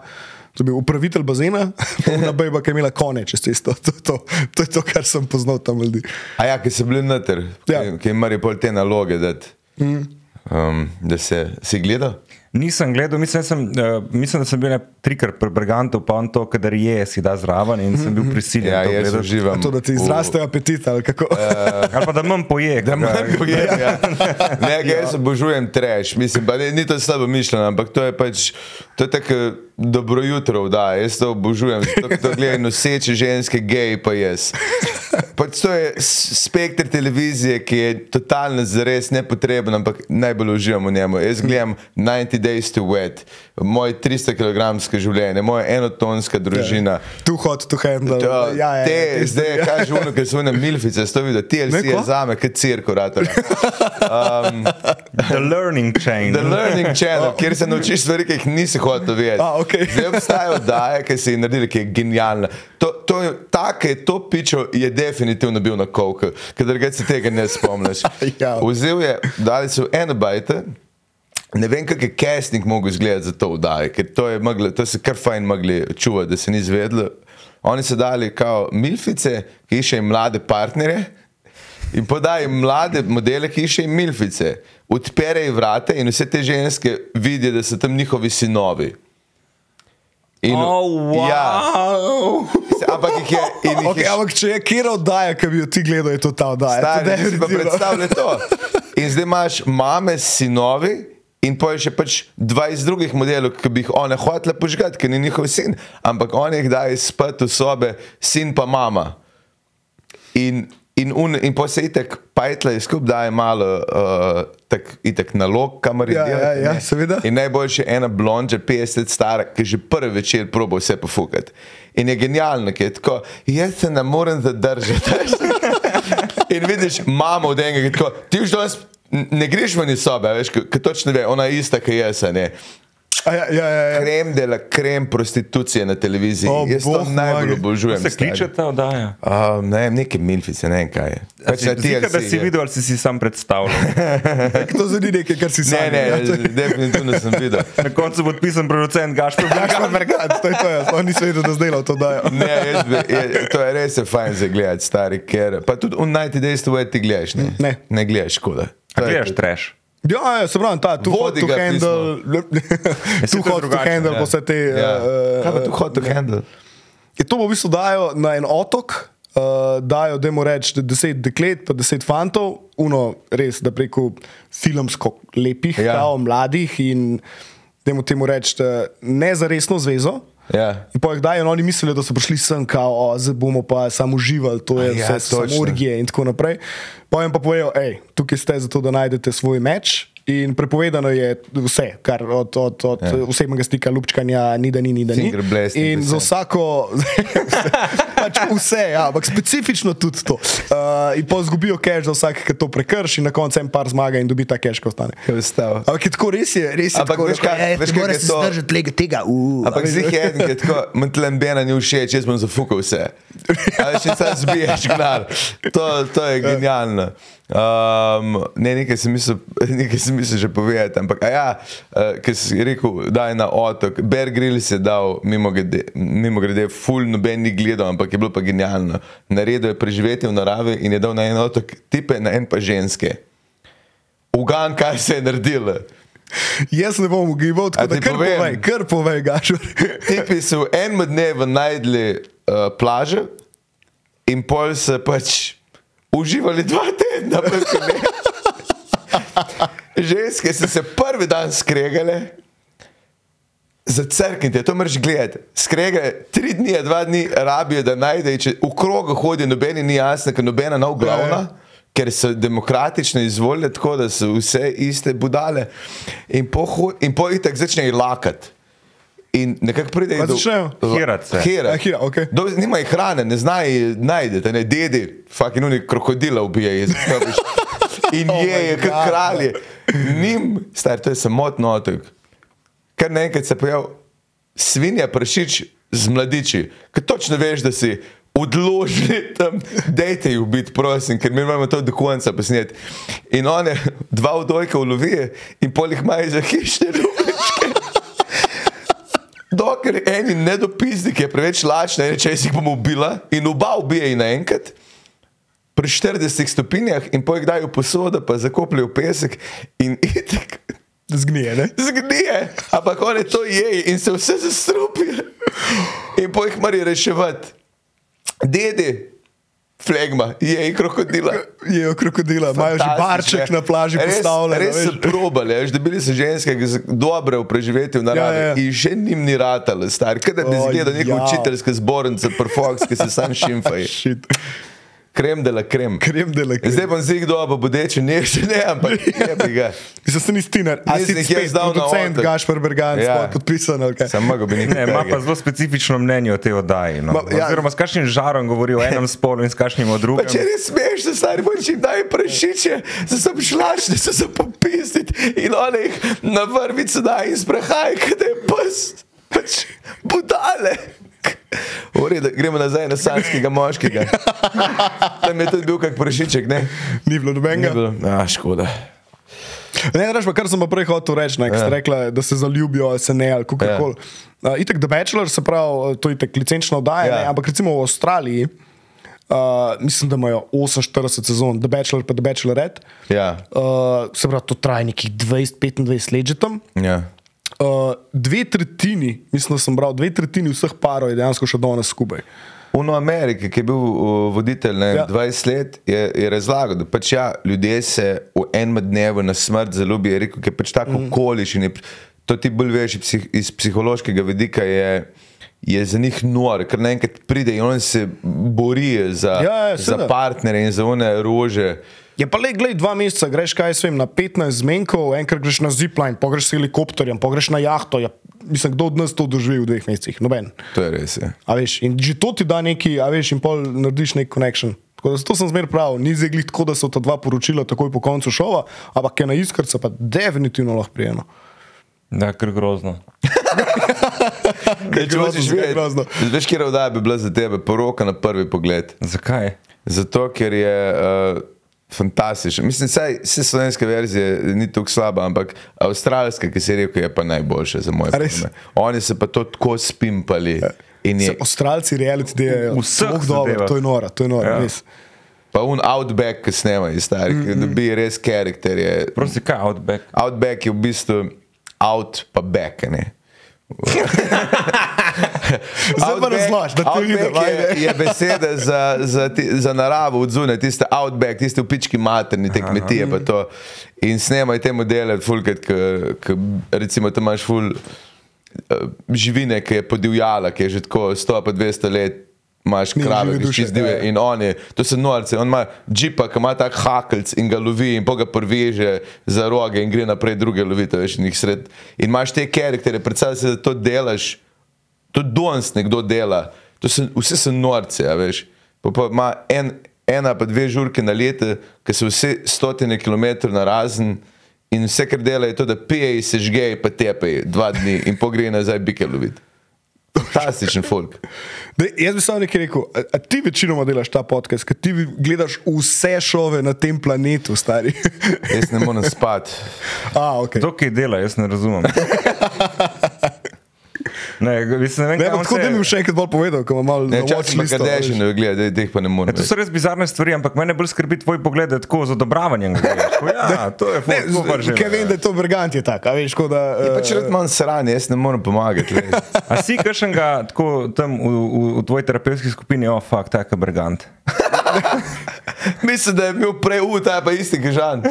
To je bil upravitelj bazena, *laughs* ena bejba, ki je imela kone čez cesto. *laughs* To, to, to je to, kar sem poznal tam ljudi. A ja, ki so bili noter, Ja. ki- ki jim morajo pol te naloge dati. Um, da se si gledal? Nisem gledal, mislim, da sem, uh, mislim, da sem bil trikrat pri Brigantu, pa on to, kadar je, si da zraven in sem bil prisiljen. Ja, to jaz uživam. To, da ti v- izraste apetit ali kako. *laughs* Ali pa da manj poje. Da manj pojem, ja. *laughs* Ne, ga jaz obožujem trash, mislim, pa ne, ni to slabo mišljeno, ampak to je pač, to je tako dobro jutro, da, jaz to obožujem, to, gledaj noseče ženske, gej pa jaz. Pač to je spektr televizije, ki je totalno zares nepotreben, ampak najbolj uživam v njemu. Jaz gledam 90 Days to Wet, moj 300 kg življenje, moja enotonska družina. Too hot to handle. To, ja, ja, ja, te, tisto, zdaj, ja. kaj že uno, ker so one milfice, sto videl, TLC Ne, je zame, kot cirkulator. *laughs* Um, The Learning Chain. The Learning Channel, *laughs* kjer se naučiš stvari, ki jih nisi hotel vedeti. A, okej. Zdaj obstajajo oddaje, ki si jih naredili, ki je genialna. To, to je, tako je to pičo, je definitivno bil na koku, ker drugače se tega ne spomniš. *laughs* Ja. Vzel je, dali so eno bajte. Ne vem, kako je casting mogel izgledati za to vdajo, ker to, je mogli, to se kar fajn mogli čuvati, da se ni izvedlo. Oni so dali kao milfice, ki iščejo mlade partnerje in podajo mlade modele, ki iščejo milfice. Odperejo vrate in vse te ženske vidijo, da so tam njihovi sinovi. In, Oh, wow. ja, ampak jih je. jih *laughs* Okay, je ampak če je kjer oddaja, ki bi jo ti gledal, je to ta oddaja. Stari, To si pa predstavljaj to. In zdaj imaš mame s sinovi. In pa je še pač 20 drugih modelov, ki bi jih one hotele požgati, ker ni njihov sin, ampak oni jih dajo spati v sobe, sin pa mama. In, in, un, in pa se itek pajtle skupaj daje malo uh, tak, itek nalog, kamor je Ja, ja, ja, seveda. In najboljše je ena blondža, 50 let stara, ki že prvi večer proba vse pofukati. In je genialno, ki je tako, jaz se ne morem zadržati. *laughs* In vidiš, mama od enega, ki je tako, ti už danes ne greš ven iz sobe, a veš, ki točno ve, ona je ista, ki jaz, a ne. A Ja, ja, ja, ja. Krem dela, krem prostitucije na televiziji. O, jaz to najbolj obožujem. Se stari. kliče ta oddaja? Uh, ne vem, neke milfice, ne vem kaj je. Pač na Zika, da TLC si je. videl ali si si sam predstavljal. *laughs* To zveni nekaj, kar si Ne, sam. ne, definitivno sem videl. Na koncu bo odpisan producent Gašpor. Gašpor Merkat, to je to, jaz pa nisem vedel, da zdaj to dajo. Ne, jaz *laughs* je, to je res je fajn za gledati, stari, ker pa tudi v Night Days to ti gledaš, ne? Ne. Ne gledaš, škoda. To je- gledaš trash? Ja, ja, se pravi, ta, tu hot to handle, *laughs* Ja, tu to je hot to handle, Ja. pa vse te. Ja. eh, Kaj pa tu hot to handle? Je to v bistvu dajo na en otok, uh, dajo, da mu reči, deset deklet, pa deset fantov, uno res, da preko filmsko lepih, Ja. ja. kao, mladih in da mu temu reči, da ne za resno zvezo. Ja. In pa jih dajo, in oni mislijo, da so prišli sem, kao, o, zdaj bomo pa samo uživali, to je A ja, vse samo točno. orgije in tako naprej. Pa jim pa povejo, hej, tukaj ste zato, da najdete svoj meč In prepovedano je vse, kar od, od, od ja. osebnega stika, lupčkanja, ni da ni, ni da ni. Finger blasting, In za vsako, *laughs* pač vse, ja, ampak specifično tudi to. Uh, in pa izgubijo cache za vsak, ki to prekrši, in na koncu en par zmaga in dobi ta cache, ko ostane. Kaj? Ampak tako, res je, res je. Ampak tako, veš kaj- "Ej, veš, ne kako moreš je se to? zdržati tega, tega. Uh, Ampak zdaj je en, ki je tako, mentlembena ni všeč, jaz bom zafukal vse. Ali še sam zbiješ gnar. To, to je genialno. Um, ne, nekaj sem mislil, *laughs* nekaj sem mislil že povedati, ampak a ja, uh, ker si rekel, da je na otok. Bear Grylls je dal, mimo grede, mimo grede full noben ni gledal, ampak je bilo pa genialno. Naredil je preživetje v naravi in je dal na en otok tipe, na en pa ženske. Ugan, kaj se je naredilo. Jaz ne bom ugibal, A tako da ti kar povem? povej, kar povej, gašur. *laughs* Tipi so v enem dnevu najdli uh, plaže in pol se pač uživali dva tedna. proti njej. Ženske so se prvi dan skregale. Za crknite, to moraš gledati. Skregale, tri dni, dva dni rabijo, da najdejo, če v krogu hodijo, nobeni ni jasno, ker nobena nav glavna. Ker so demokratično izvoljene, tako da so vse iste budale, in po, in po jih tako začnejo lakati. In nekako pride Kaj začnejo? Hirat se. A, hira, okej. Do, nimajo hrane, ne znajo najti, ne dedi, fucking uni krokodila ubijajo. *laughs* In Oh je, je kot kralje. Nim, star, to je samotno otok. Kar naenkrat se pojavi svinja, prašič z mladiči, ki točno veš, da si odložili tam, dejte jih ubiti, prosim, ker mi imamo to do konca posneti. In one *laughs* dva vdojka ulovijo in polih imajo za hišne *laughs* rubričke. Dokler eni nedopisnik je preveč lačen, reče, jaz jih bom ubila in oba ubije naenkrat. Pri 40 stopinjah in pojjo dajo posodo, pa zakopljajo v pesek in itek Zgnije, ne? zgnije, ampak oni to jejo in se vse zastrupijo. In po jih morajo reševati. Dedi, flegma, jej krokodila. Jejo krokodila, imajo že barček ne. na plaži res, postavljen. Res so probali, veš, da bili so ženske, ki so dobre v preživetju v naravi Ja, ja. in še njim ni ratalo, star. Kaj da bi O, zgledal neka ja. učiteljska zbornica, perfox, ki se sam šimfajo. *laughs* Krem de la krem. Krem de la krem. Zdaj bom zig doba bodeče, ne še ne, ampak *laughs* je bi ga. Mislim, da si Stiner, a si Nisem jih spet jaz dal na otok. Gašpar Bergan, Ja. ja. podpisan ali kaj. Sam mogo bi nekaj. Ne, ima pa zelo specifično mnenje o tej oddaji. No. Ma, ja. Oziroma, s kakšnim žarom govori o enem spolu in s kakšnim o drugem. Pa če res smeš, da stari boči daj prašiče, da so šlačni, so se popisati in oni jih na vrvico daj in sprehaj, kada je pes. Pač budale. Redu, gremo nazaj na sanskega moškega. Tam je tudi bil kak prašiček, ne? Ni bilo Ni nobenega. bilo. A, škoda. Ne, reš pa, kar sem pa prej hotel reči, ne, ja. Ja. rekla, da se zaljubijo, ali se ne, ali kako Ja. koli. Uh, itek The Bachelor, se pravi, to je itek licenčna oddaja, Ja. ja. ne, ampak recimo v Avstraliji, uh, mislim, da imajo 48 sezon, The Bachelor pa The Bachelorette. Ja, Uh, se pravi, to traja nekih 20-25 let že tam. ja. Uh, dve tretjini, mislim, da sem bral, dve tretjini vseh parov je dejansko še danes skupaj. Uno Amerike, ki je bil uh, voditelj ne, Ja. ja. 20 let, je, je razlagal, da pač ja, ljudje se v enem dnevu na smrt zaljubijo. Je rekel, da je pač tako mm. okoliščine. To ti bolj veš psih, iz psihološkega vidika. Je, Je za njih nor, ker naenkrat pride in oni se borijo za, Ja, ja, za seveda. partnerje in za one rože. Je pa le, gledaj, dva meseca, greš kaj svem na 15 zmenkov, enkrat greš na zipline, pogreš s helikopterjem, pogreš na jahto. Ja, mislim, kdo od nas to doživi v dveh mesecih? Noben. To je res. Je. A veš, in že to ti da neki, a veš, in pol narediš nek connection. Tako da zato sem zmer prav, ni zdaj glih tako, da so ta dva poročila takoj po koncu šova, ampak je na iskrca pa definitivno lahko prijeno. Da, ker grozno. *laughs* Kaj, če grozno, hočeš vedeti, grozno. Veš, kje oddaja bi bila za tebe, poroka na prvi pogled. Zakaj? Zato, ker je uh, fantastičen. Mislim, vse slovenske verzije ni tako slaba, ampak avstralska, ki si rekel, je pa najboljša za moje pojme. Oni so pa to tako spimpali. In je, Se Avstralci reality delajo V vseh tako dobro, to je noro, to je noro, Ja. res. pa un outback, ki snemajo, stari, mm -hmm. da bi res karakter. je- Prosti, kaj outback? Outback je v bistvu out pa back. Ne? Zdaj pa razloži, da outback vidim, je, je beseda za, za, ti, za naravo od zunaj, tiste outback, tiste v pički materni, te kmetije. pa to. In snemajo te modele, fulkrat, recimo tam imaš ful eh, živine, ki je podivjala, ki je že tako 100 pa 200 let. Imaš krave, ki si zdivje in on je, to so norce, on ima džipa, ki ima tak hakelc in ga lovi in pa ga prveže za roge in gre naprej druge lovite, veš, in jih sred. In imaš te karaktere, predstavljaj si, da to delaš, to danes nekdo dela, to so, vse so norce, a veš. Pa, pa ima en, ena pa dve žurke na leto, ki so vse stotine kilometrov na razen. In vse, kar dela, je to, da pije, se žge, pa tepe dva dni in pogre nazaj bike loviti. Fantastičen folk. Da, jaz bi samo nekaj rekel. A, a ti večinoma delaš ta podcast, ker ti gledaš vse šove na tem planetu, stari. Jaz ne morem spati. A, okay. To, ki dela, jaz ne razumem. *laughs* Ne, mislim, ne vem, Ne, on tako se- da mi še enkrat bolj povedal, ko imam malo Ne, včasih pa watchlistu, kadeši veš. ne gleda, da jih pa ne morem. Ja, to so res bizarne stvari, ampak mene bolj skrbi tvoj pogled, da je tako z odobravanjem. gledaš. Tako, Ja, to je Ne, super že. Ker vem, da je to vergant je tak, a veš, ko da... Pa eh, če rad manj sran, jaz ne morem pomagati. A si kakšnega tako tam v, v, v tvoji terapevtski skupini, o, oh, fakt, tak je brigant. *laughs* Mislim, da je bil prej u, ta je pa isti kažan.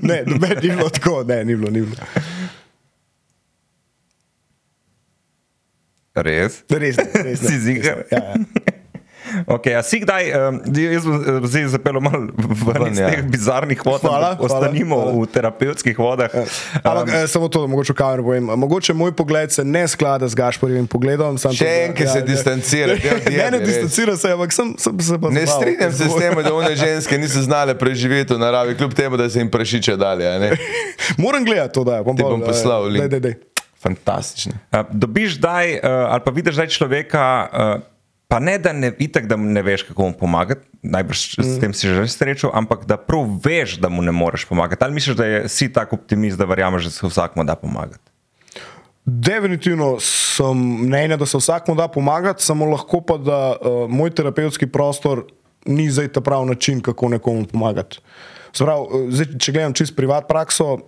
Ne, noben ni bilo tako, ne, ni bilo, ni bilo. Res? Res, res. Si ziger? Ja, ja. *laughs* Okay, a si kdaj, um, jaz bom eh, zdaj zapeljal malo ven iz ja. teh bizarnih vod, Hvala, ostanimo hvala, hvala. v terapevtskih vodah. Ampak eh, samo to, da mogoče v kameru povem. Mogoče moj pogled se ne sklada z Gašporjevim pogledom. Še en, ki se distancira, te odjebe, *laughs* Ne, ne distancira se, ampak sem, sem se pa Ne strinjam se s tem, da one ženske niso znale preživeti v naravi, kljub temu, da se jim prašiče dalje. *laughs* Moram gledati to, da bom, bom poslal. Daj, daj, daj. Fantastično. Uh, dobiš zdaj, uh, ali pa vidiš zdaj človeka, uh, pa ne da ne vidiš, da mu ne veš, kako mu pomagati, najbrž mm. s tem si že srečal, ampak da prav veš, da mu ne moreš pomagati. Ali misliš, da je, si tako optimist, da verjameš, da se vsakmu da pomagati? Definitivno sem mnenja, da se vsakmu da pomagati, samo lahko pa, da uh, moj terapevtski prostor ni zdaj ta pravi način, kako nekomu pomagati. Uh, zdaj, če gledam čist privat prakso,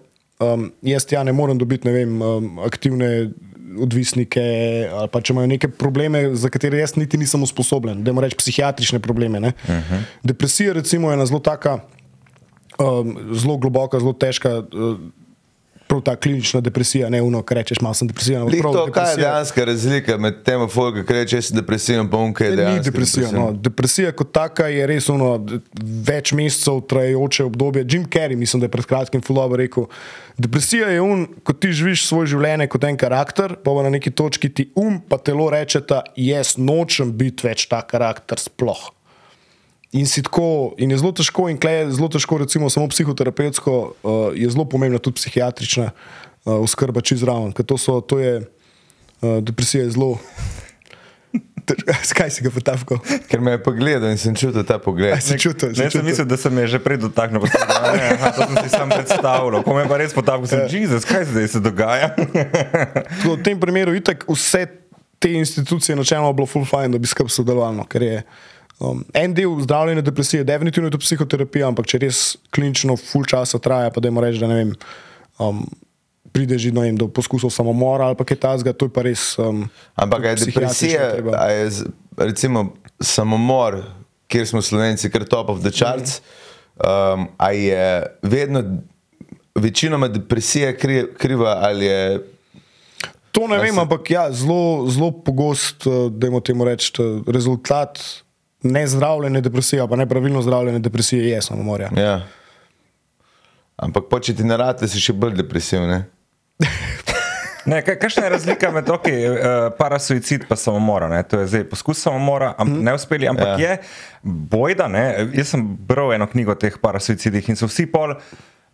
um, jaz ja ne morem dobiti ne vem, um, aktivne odvisnike ali pa če imajo neke probleme, za katere jaz niti nisem usposobljen, da jim rečem psihiatrične probleme. Uh -huh. Depresija recimo je ena zelo taka, um, zelo globoka, zelo težka. Uh, Prav ta klinična depresija, ne uno, kar rečeš, malo sem depresiven. prav to, kaj je depresija- dejanska razlika med tem, ki reče, jaz sem depresiven, pa kaj je Ni dejansko. depresija. No. Depresija kot taka je res ono, d- več mesecev trajajoče obdobje. Jim Carrey, mislim, da je pred kratkim Fulobo rekel. Depresija je un, ko ti živiš svoje življenje kot en karakter, pa na neki točki ti um, pa telo reče, da jaz nočem biti več ta karakter sploh. In, tako, in je zelo težko, in klej je zelo težko, recimo, samo psihoterapevtsko, uh, je zelo pomembna tudi psihiatrična uh, oskrba čez raven, ker to, so, to je, uh, depresija je zelo. Skaj *laughs* si ga potapkal? Ker me je pogledal in sem čutil ta pogled. A si čutil? si Ne, sem čutil? mislil, da se mi je že prej dotaknil, pa sem rekel, "A ne, aha, to sem si sam predstavljal. Pa me pa res potabal, sem Jezus, kaj zdaj se dogaja? *laughs* Tako, V tem primeru itak vse te institucije načeloma bilo full fine, da bi skupaj sodelovali. no, ker je Um, en del zdravljenja depresije, definitivno je to psihoterapija, ampak če res klinično full časa traja, pa da jim reči, da ne vem, um, pride že vem, do poskusov samomora ali kaj tasga, to je pa res. Um, Ampak je depresija, je z- recimo samomor, kjer smo slovenci, kar top of the charts, um, a je vedno, večinoma depresija kri, kriva ali je. To ne vem, se- ampak ja, zelo, zelo pogost, da jim temu reči, rezultat nezdravljene depresije, ali pa nepravilno zdravljene depresije je samomor. Ja. Ja. Ampak pa če ti narate, si še bolj depresivni. Ne, kaj, kakšna je razlika med okay, uh, parasuicid in samomorom? ne? To je zdaj poskus samomora, am, mm. neuspeli, ampak Ja. je bojda. Ne? Jaz sem bral eno knjigo o teh parasuicidih in so vsi pol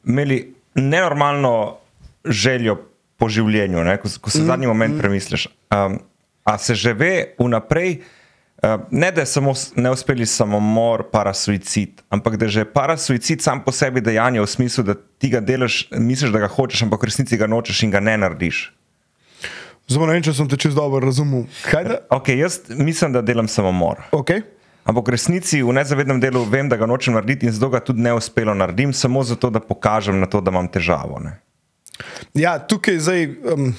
imeli nenormalno željo po življenju, ne? ko, ko se mm. zadnji moment mm. premisliš. Um, a se že ve vnaprej, uh, ne da je samo neuspeli samomor, parasuicid, ampak da je že parasuicid sam po sebi dejanje v smislu, da ti ga delaš, misliš, da ga hočeš, ampak v resnici ga nočeš in ga ne narediš. Zelo ne vem, če sem te čez dobro razumel. Kaj da? Okay, jaz mislim, da delam samomor. Okay. Ampak v resnici v nezavednem delu vem, da ga nočem narediti in zato ga tudi ne uspelo naredim, samo zato, da pokažem na to, da imam težavo. Ne? Ja, tukaj zdaj. Um,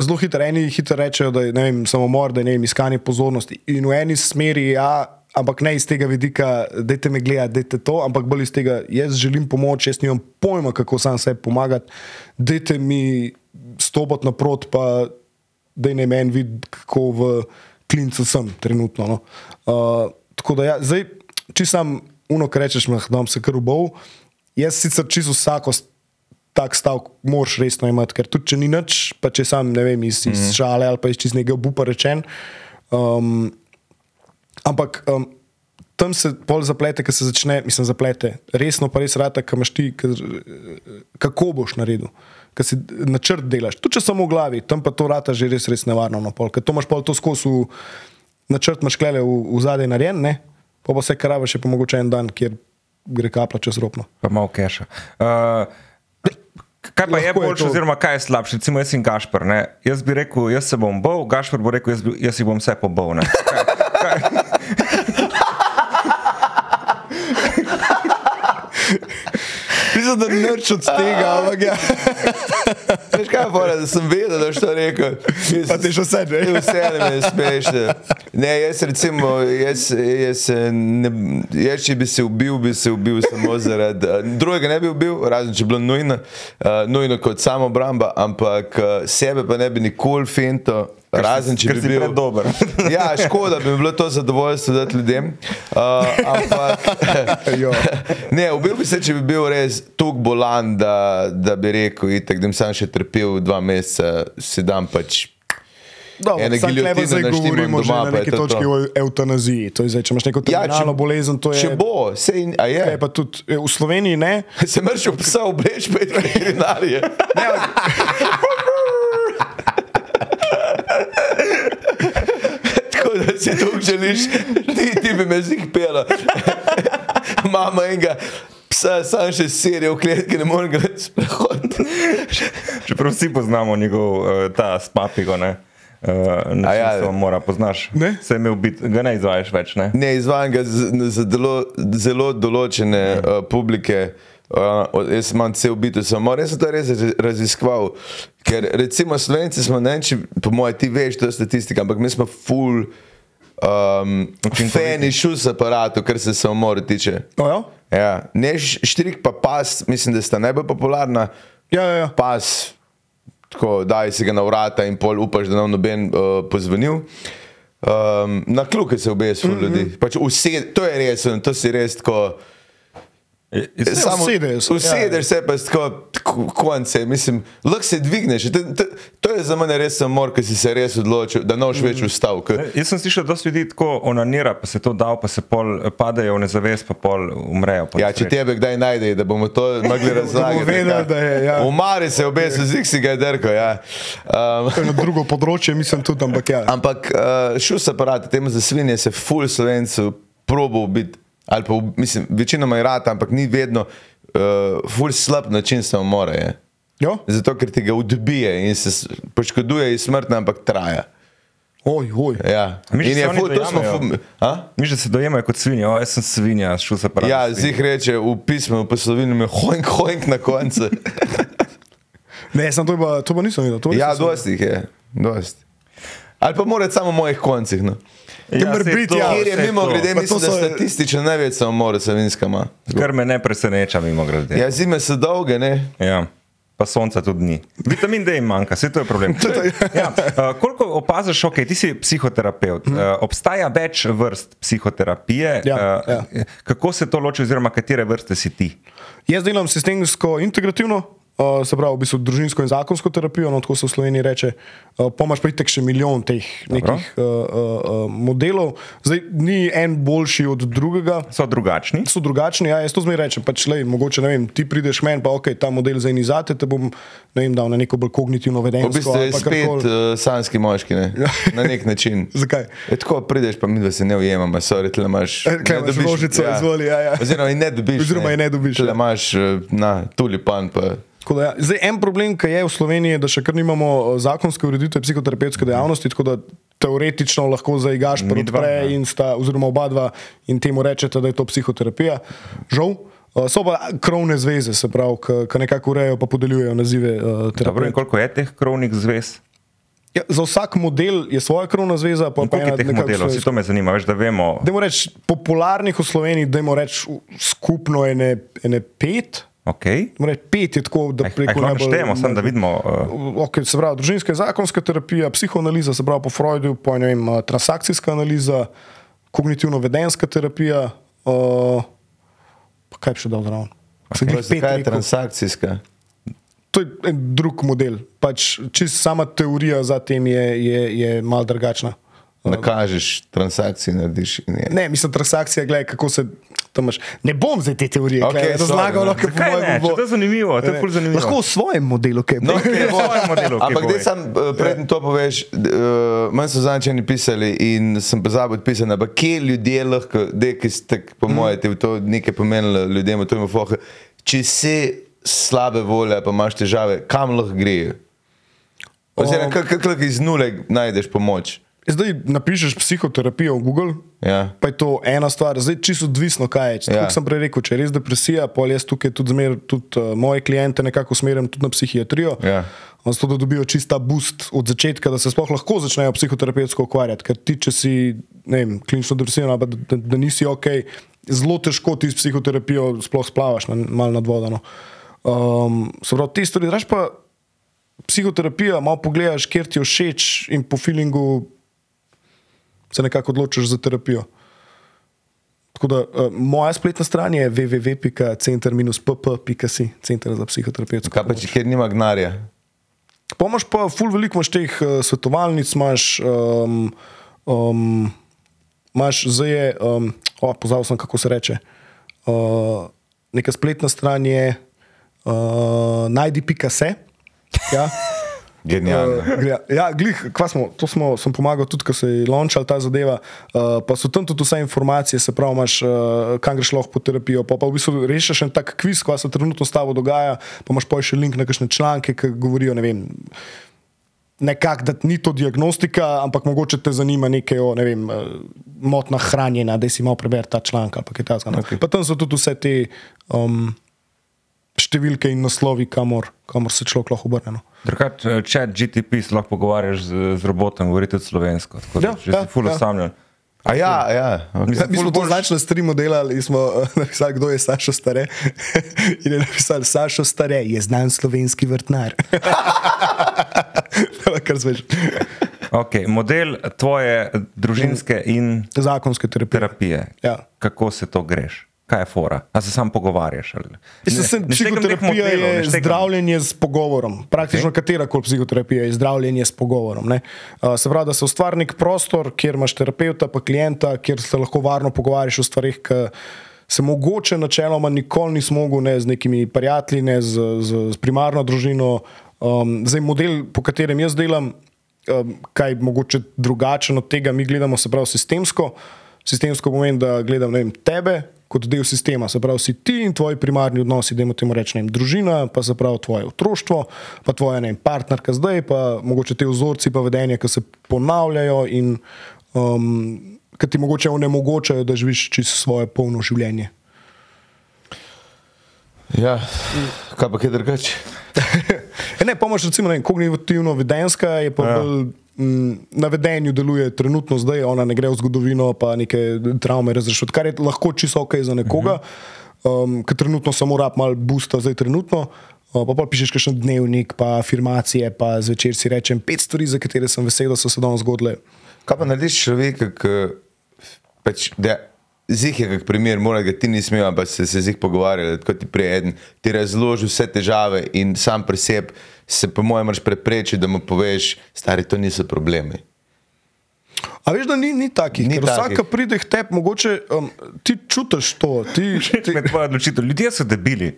Zelo hitro, eni hitro rečejo, da je vem, samomor, da je vem, iskanje pozornosti. In v eni smeri, ja, ampak ne iz tega vidika, da te me gledate, da je to, ampak bolj iz tega, jaz želim pomoč, jaz nimam pojma, kako sam sebi pomagati. Dajte mi stopiti naprot, pa da ne meni vidi, kako v klincu sem trenutno. No. Uh, tako da, ja, zdaj, če sam uno, kar rečeš, da bom se kar ubol, jaz sicer čisto vsako s- tak stavek moraš resno imeti, ker tudi če ni nič, pa če sam ne vem, iz, iz šale ali pa iz čist nekega bupa rečen. Um, ampak um, tam se pol zaplete, ki se začne, mislim, zaplete. Resno pa res rata, kaj imaš ti, ka, kako boš naredil. Ker si načrt delaš, tudi če samo v glavi, tam pa to rata že res, res nevarno. No, pol, ker to imaš pol to skozi načrt, imaš klele v, v zadej narejen, ne? pa pa vse karava še pa mogoče en dan, kjer gre kapla čez ropno. Pa malo keša. Uh, kaj pa Lahko je boljše, to. oziroma kaj je slabše? Recimo, jaz sem Gašpr. Ne? Jaz bi rekel, jaz se bom bol, Gašpr bo rekel, jaz, bi, jaz si bom vse pobol. ne. Kaj, kaj, Mislim, da nič od tega, ampak ja. Veš kaj, fora, da sem vedel, da boš to rekel. Pa ti še vse, ne? Vse me je smešno. Ne, jaz recimo, jaz, jaz, ne, jaz če bi se ubil, bi se ubil samo zaradi. Drugega ne bi ubil, razen če bi bilo nujno, uh, nujno kot samo obramba, ampak uh, sebe pa ne bi nikoli finto. Razen če bi bil predober. *laughs* Ja, škoda bi bilo to zadovoljstvo dati ljudem. Uh, ampak, *laughs* ne, ubil bi se, če bi bil res tako bolan, da, da bi rekel, itak, da bi sam še trpel dva meseca, si dam pač. Dobro, Ene samo giljotine zdaj govorimo doma, na neki to točki to. o eutanaziji. To je zdaj, če imaš neko Ja, terminalno bolezen, to je. Če bo, sej, a je. je pa tudi eh, v Sloveniji ne. *laughs* Se mrš v psa obleč, pa je veterinarije. Tako da si tu želiš, ti, ti bi me zih pela. Mama enega psa, sam še serije v kletki, ne morem ga sprehoditi. čeprav vsi poznamo njegov uh, ta spapigo. Ne? Uh, ja. ja, mora poznaš. Ne? Se je imel biti, ga ne izvajaš več. Ne? Ne, izvajam ga za zelo, zelo določene uh, publike. Uh, jaz imam cel bit, samo res sem to res raz- raziskoval. Ker recimo Slovenci smo, ne vem, če po mojem ti veš, to je statistika, ampak mi smo full um, fani šus aparatu, kar se samomora tiče. O, ja? Ja, ne štrik pa pas, mislim, da sta najbolj popularna. Ja, ja, ja. Pas, tako daj si ga na vrata in pol upaš, da nam noben uh, pozvonil. Um, na kljuke se obesijo mm -hmm. ljudi. Pač used, to je res, to si res tako. Je- je- Samo usedejo se, ja, Usedeš se pa tako k- konce, mislim, lahko se dvigneš. To, to, to je za mene res samor, ker si se res odločil, da noš več vstal. ker- Jaz sem slišal, da dosti ljudi tako onanira, pa se to da, pa se pol eh, padejo v nezavest, pa pol umrejo. po Ja, če tebe kdaj najde, da bomo to mogli *laughs* razlagati. vedeli, da je, ja. Umari se obesil, zik si ga je drko. Ja. Um, To je na drugo področje, mislim tudi, ampak ja. Ampak uh, šus aparat, temu za svinje se ful slovencev probo biti, ali pa mislim, večinoma je rata, ampak ni vedno uh, ful slab način samomora. Je. Jo? Zato, ker ti ga odbije in se poškoduje in smrtno, ampak traja. Oj, oj. Ja. In je ful, to smo ful? Miš, da se dojemajo kot svinja, o, jaz sem svinja, šel se pravi. Ja, zih reče v pismu, v poslovinu je hoink, hoink na koncu. *laughs* Ne, sem to pa, to pa nisem videl. ja, dosti jih je, dosti. Ali pa mora samo v mojih koncih. No. Ja, biti, to, ja. Ker je mimo grede, Pa mislim, da so- statistično največ samomora savinska ima. Kar me ne preseneča, mimo grede. Ja, zime so dolge, ne? Ja. Pa sonca tudi ni. Vitamin D jim manjka, vse to je problem. *laughs* ja, uh, koliko opaziš, ok, ti si psihoterapeut, uh, obstaja več vrst psihoterapije. Ja, uh, ja. Kako se to loči, oziroma katere vrste si ti? Jaz delam sistemsko integrativno, uh, se pravi, v bistvu družinsko in zakonsko terapijo, no, tako se v Sloveniji reče. Uh, Pomaž pa itek še milijon teh nekih uh, uh, uh, modelov. Zdaj ni en boljši od drugega. So drugačni. So drugačni, ja, jaz to zmeraj rečem. Pač, lej, mogoče vem, ti prideš meni, pa ok, ta model za inizate, te bom ne vem, dal na neko bolj kognitivno V vedenje. bistvu je spet uh, sanski moški, ne? na nek način. *laughs* Zakaj? Je tako prideš, pa mi dva se ne ujemamo, sorry, tle imaš. E, tule ne imaš dobiš- rožico, izvoli, ja, ja. Oziroma, je ne dobiš. Oziroma je ne dobiš, Tle ja. imaš, eh, na, tulipan pa. Tako Da, ja. Zdaj, en problem, ki je v Sloveniji, je, da še kar nimamo eh, zakonske ureditve psihoterapevtske dejavnosti, tako da teoretično lahko zaigaš prve ja. in sta, oziroma oba dva in temu rečete, da je to psihoterapija. Žal. eh, So pa krovne zveze, se pravi, ki nekako urejajo in podeljujejo nazive uh, Dobro, koliko je teh krovnih zvez? Ja, za vsak model je svoja krovna zveza, pa Koliko je teh modelov? Si to me zanima, veš, da vemo. Dajmo reči, popularnih v Sloveniji, dajmo reči, skupno ene, ene pet. Okay. Reč, pet je tako, da preko tega štejemo, samo da vidimo. Uh... Okay, se pravi, družinska in zakonska terapija, psihoanaliza, se pravi po Freudu, po vem, transakcijska analiza, kognitivno-vedenska terapija. Uh, kaj še dal zraven? Okay. Kaj je transakcijska? To je en drug model. Pač, čist sama teorija za tem je, je, je mal drugačna. Nakažeš transakcije, narediš. Ne, mislim, transakcija, gledaj, kako se. Imaš, ne bom zdaj te teorije okay, razlagal, kako bo to. To je zanimivo, to je ful zanimivo. Lahko v svojem modelu, kaj no, okay, v svojem modelu. Ampak zdaj sem, eh, predtem to poveš, uh, manj so zančeni pisali in sem pozabil pisati, ampak kje ljudje lahko, ki ste, po mm. mojem, to nekaj pomenili ljudem, to ima fohe, če si slabe volje, pa imaš težave, kam lahko grejo? Oziroma, kako iz nule najdeš pomoč? Zdaj napišeš psihoterapijo v Google, ja. pa je to ena stvar, zdaj čisto odvisno, kaj je. Kot ja. sem prej rekel, če je res depresija, pa jaz tukaj tudi, zmer, tudi uh, moje kliente nekako usmerjam tudi na psihiatrijo. Ja. Zato, da dobijo čista boost od začetka, da se sploh lahko začnejo psihoterapevtsko ukvarjati. Ker ti, če si vem, klinično depresiven, da, da, da nisi ok, zelo težko ti s psihoterapijo sploh splavaš na, mal nad vodano. Um, se pravi, te stvari, draž pa psihoterapija, malo pogledaš, kjer ti je všeč in po feelingu se nekako odločiš za terapijo. Tako da, uh, moja spletna stran je www.center-pp.si, center za psihoterapijo. Kaj pa če kjer nima gnarja? Pomaž pa, ful veliko imaš teh uh, svetovalnic, imaš, um, um, imaš zdaj je, um, oh, pozabil sem, kako se reče. Uh, neka spletna stran je uh, najdi.se. Ja. Genialno. Uh, ja, glih, smo, to smo, sem pomagal tudi, ko se je launčal ta zadeva. Uh, pa so tam tudi vse informacije, se pravi, imaš, uh, kam greš lahko po terapijo. Pa, pa v bistvu rešiš en tak kviz, kaj se trenutno s tabo dogaja. Pa imaš pa še link na kakšne članke, ki govorijo, ne vem. Nekako, da ni to diagnostika, ampak mogoče te zanima nekaj o ne vem, motnah hranjenja, da si malo preberi ta članek. No. Okay. Pa tam so tudi vse te um, številke in naslovi, kamor, kamor se človek lahko obrne. No. Drugač, eh, če GTP se lahko pogovarjaš z, z robotom, govori tudi slovensko. Tako da ja, si ja, fully ja. samljen. A ja, ja. Okay. Mi smo to značno streamo delali in smo uh, *laughs* napisali, kdo je Sašo Stare. *laughs* in je napisal, Sašo Stare je znan slovenski vrtnar. *laughs* Kar zveš. Okay, model tvoje družinske in zakonske terapije. terapije. Ja. Kako se to greš? Kaj je fora? A se sam pogovarjaš? Psihoterapija je zdravljenje s pogovorom. Praktično okay. katera koli psihoterapija je zdravljenje s pogovorom. Uh, se pravi, da se ustvari nek prostor, kjer imaš terapeuta, pa klienta, kjer se lahko varno pogovarjaš o stvarih, ki se mogoče načeloma nikoli nisi mogel, ne z nekimi prijatelji, ne z, z, z primarno družino. Um, zdaj, model, po katerem jaz delam, um, kaj mogoče drugačen od tega, mi gledamo se pravi sistemsko. Sistemsko pomeni, da gledam vem, tebe, kot del sistema, se pravi, si ti in tvoji primarni odnosi, da imamo reči, vem, družina, pa se pravi tvoje otroštvo, pa tvoja vem, partnerka zdaj, pa mogoče te vzorci, pa vedenje, ki se ponavljajo in um, ki ti mogoče onemogočajo, da živiš čisto svoje polno življenje. Ja, kaj pa je drugače? *laughs* ne, pomoč, recimo, kognitivno-vedenska je pa ja. bolj na vedenju deluje trenutno, zdaj ona ne gre v zgodovino, pa neke travme razrešiti, kar je lahko čisto ok za nekoga, um, ki trenutno samo rab mal busta, zdaj trenutno. Uh, pa pa pišeš še dnevnik, pa afirmacije, pa zvečer si rečem pet stvari, za katere sem vesel, da so se danes zgodile. Kaj pa narediš človek, ki pač, zih je kak primer, mora ga ti imel, pa se, se z jih pogovarjali, kot ti prej eden, ti razloži vse težave in sam preseb se po mojem moraš preprečiti, da mu poveš, stari, to niso problemi. A veš, da ni, ni takih. Ni vsak, ki pride k tebi, mogoče um, ti čutiš to. Ti, *laughs* ti... Ljudje so debili.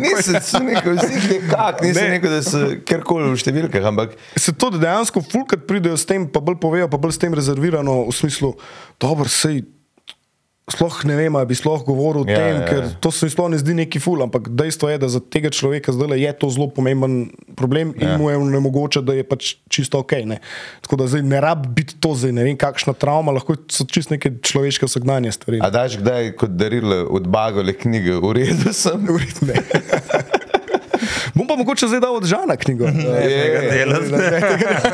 Niso neko, nekak, niso ne. neko, da so kjerkoli v številkah. Ampak... Se to dejansko, fulkrat pridejo s tem, pa bolj povejo, pa bolj s tem rezervirano v smislu, dobro, sej Sploh ne vem, ali bi sploh govoril o ja, tem, ja, ja. ker to se mi sploh ne zdi neki ful, ampak dejstvo je, da za tega človeka zdaj je to zelo pomemben problem in ja. mu je ne mogoče, da je pač čisto ok. Ne. Tako da zdaj ne rab biti to zdaj, ne vem, kakšna travma, lahko so čisto neke človeške vsakdanje stvari. A daš kdaj kot darilo od bagole knjige, v redu sem? V redu, ne. *laughs* Bom pa mogoče zdaj dal od Žana knjigo. tega dela zdaj.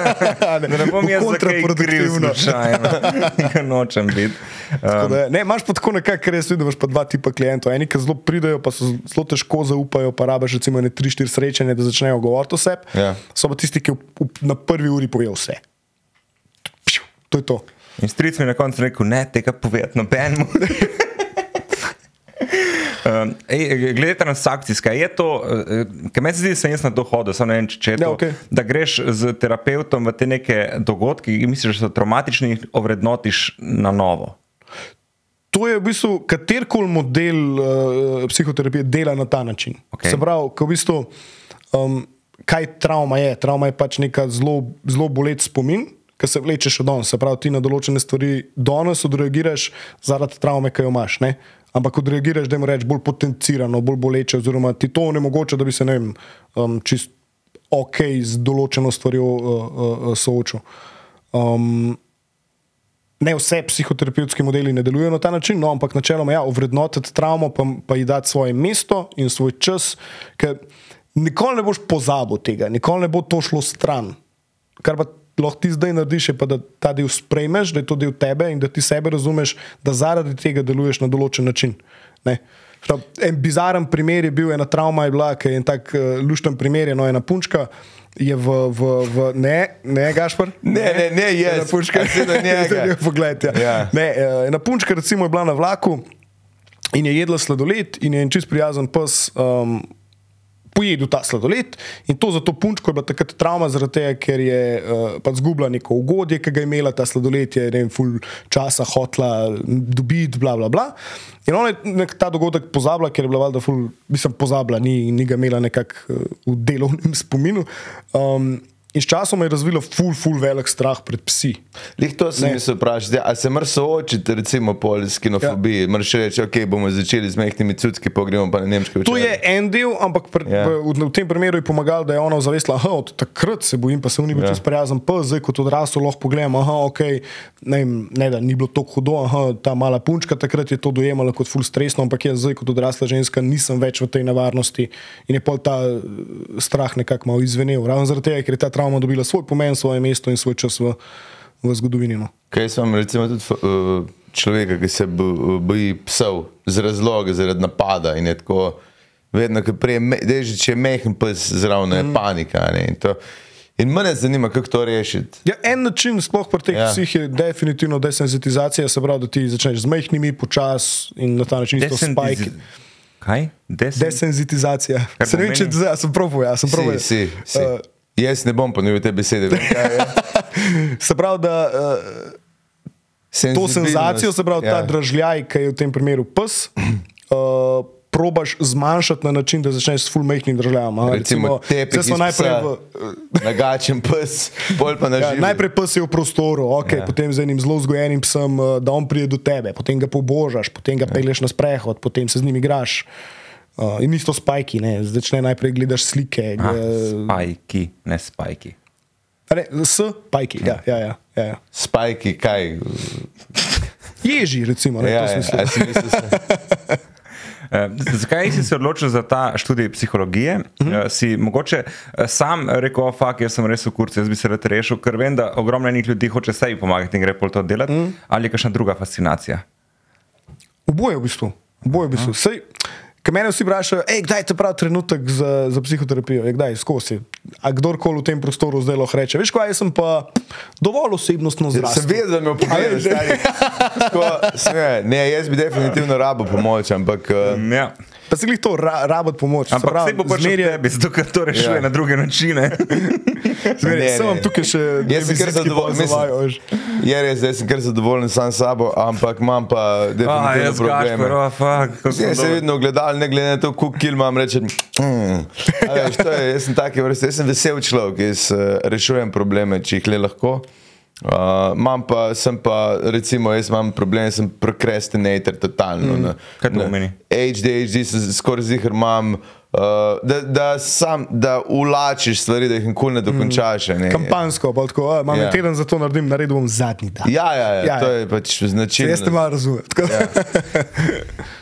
*laughs* ne, ne bom jaz za kaj kriv kontraproduktivno. slučajno, *laughs* ker nočem biti. Um, da, Ne, imaš pa tako nekako, jaz vidim, da imaš pa dva tipa klientov. Eni, ki zelo pridejo, pa so zelo težko zaupajo, pa rabiš recimo ne tri, štiri srečanja, da začnejo govoriti o sebi. Ja. So pa tisti, ki v, v, na prvi uri povejo vse. Pšiu, To je to. In stric mi je na koncu rekel, ne, tega povedati nobenemu. *laughs* Um, ej, glede transakcijska, je to, uh, ker meni se zdi, da sem jaz na to hodil, samo ne vem, če je to, Ja, okej. da greš z terapeutom v te neke dogodke, ki misliš, da so traumatični, in jih ovrednotiš na novo. To je v bistvu katerkoli model uh, psihoterapije dela na ta način. Okej. Se pravi, ko v bistvu, um, kaj travma je? Travma je pač neka zelo, zelo boleč spomin, ki se vleče še danes. Se pravi, ti na določene stvari danes odreagiraš zaradi travme, ki jo imaš. Ne? Ampak odreagiraš, da jim rečeš, bolj potencirano, bolj boleče, oziroma ti to onemogoča, da bi se vem, um, čist ok z določeno stvarjo uh, uh, uh, soočil. Um, ne vse psihoterapevtski modeli ne delujejo na ta način, no, ampak načeloma ja, ovrednotiti travmo, pa, pa ji dati svoje mesto in svoj čas, ker nikoli ne boš pozabil tega, nikoli ne bo to šlo stran. Kar pa lahko ti zdaj narediš, je pa, da ta del sprejmeš, da je to del tebe in da ti sebe razumeš, da zaradi tega deluješ na določen način. Ne? Prav, en bizaren primer je bil, ena travma je bila, ki je en tak uh, lušten primer, je no, ena punčka. Je v, v, v ne, ne, Gašpor? Ne, ne, ne, jaz. Ena punčka, si na njega? *laughs* Pogled, ja. Ja. Ne, eh, ena punčka recimo, je bila na vlaku in je jedla sladoled, in je en čist prijazen pes um, pojedel ta sladoled. In to za to punčko je bila takrat travma, zaradi tega, ker je uh, pač zgubila neko ugodje, ki ga je imela ta sladoled, je ne vem, ful časa hotla dobiti, bla, bla, bla. In ona je ta dogodek pozabila, ker je bila valjda ful, mislim, pozabila, ni, ni ga imela nekako uh, v delovnem *laughs* spominu. Um, in s časom je razvila ful, ful velik strah pred psi. Lih to sem se vprašal, ali se moraš soočiti recimo s kinofobijo, ja. moraš reči, ok, bomo začeli z mehkimi cucki, pa gremo pa na nemške To je en del, ampak pre, Ja. v, v tem primeru je pomagalo, da je ona zavestila, da od takrat se bojim, pa se ni bil Ja. čest prijazen, pa zdaj kot odrasel lahko pogledam, aha, ok, ne, ne da ni bilo tako hudo, aha, ta mala punčka takrat je to dojemala kot ful stresno, ampak jaz zdaj kot odrasla ženska nisem več v tej nevarnosti in je pol ta eh, strah nekako malo izvenel. Ravno zaradi tega, ker je ta travma dobila svoj pomen, svoje mesto in svoj čas v, v zgodovini. No. Kaj sem recimo tudi uh, človeka, ki se bo- boji psov z razloga, zaradi napada in je tako, vedno, ki prej, deži, če je mehen pes, zraven je panika. a Ne, in to- in mene zanima, kako to rešiti. Ja, en način, sploh pri teh Ja. ja. psih, je definitivno desensitizacija, se pravi, da ti začneš z majhnimi, počasi in na ta način isto spajki. Kaj? Desen... Desenzitizacija. Kar Se ne vem, če zdaj sem prav povedal. sem prav Si, si, si. Uh, Jaz ne bom ponovil te besede. vem, je. *laughs* se pravi, da uh, to senzacijo, se pravi, ja. ta Ja. dražljaj, ki je v tem primeru pes. Uh, *clears throat* Probaš zmanjšati na način, da začneš s full majhnim državljanom. a, Recimo, tepih smo najprej v, Nagačen pes, bolj pa na *laughs* Ja, živo. najprej pes je v prostoru, okay, Ja. ja. potem z enim zelo vzgojenim psom, eh, da on pride do tebe, potem ga pobožaš, potem ga ja. peleš na sprehod, potem se z njim igraš. Uh, in isto spajki, ne, začne najprej gledaš slike. Ah, Uh, spajki, ne spajki. ne, s pajki, ja, ja, ja, ja, ja. Spajki, kaj? Ježi, recimo. Ne, Ja, to ja, smislu. a si mislil, *laughs* Eh, Zakaj si se odločil za ta študij psihologije? Uh -huh. Si mogoče eh, sam rekel, fuck, jaz sem res v kurcu, jaz bi se rad rešil, ker vem, da ogromno enih ljudi hoče sebi pomagati in gre pol to delati, uh -huh. ali je kakšna druga fascinacija? Oboje v bistvu. Oboje v bistvu. Sej, Ker mene vsi vprašajo, "Ej, kdaj je ta pravi trenutek za, za psihoterapijo, je kdaj skozi. A kdorkoli v tem prostoru zdaj lahko reče, veš kaj, jaz sem pa dovolj osebnostno zrasel. Sem vedel, da me A pogledaš, veš, stari. Tako, sem, Ne, jaz bi definitivno rabo pomoč, ampak uh, Ja. Pa si jih to ra, rabot pomoč. se Ampak pravi, vse bo pač od tebi, zato ker to rešuje Ja. ja. na druge načine. *laughs* Zmeraj, Ne, sem vam tukaj še Jaz sem zadovoljen, veš. Je res, zdaj sem kar zadovoljen sam s sabo, ampak imam pa Ah, definitivno jaz probleme. gašper, oh, fuck. Jaz se vedno gledal, ne glede na to, koliko kil imam, rečem. Mm. A Veš, je, jaz sem taki vrsti, jaz sem vesel človek, jaz uh, rešujem probleme, če jih le lahko. Uh, imam pa, sem pa, recimo, jaz imam problem, sem prokrastinator, totalno. Mm. Kaj to pomeni? ADHD, se skoraj zihar imam. Uh, da, da, sam, da ulačiš stvari, da jih nikoli ne dokončaš. a Ne. Kampansko, pa tako, imam Ja. teden za to naredim, naredil bom zadnji dan. Ja, ja, ja, Ja, to ja. je pač značilno. Jaz te malo razumem. Ja. *laughs*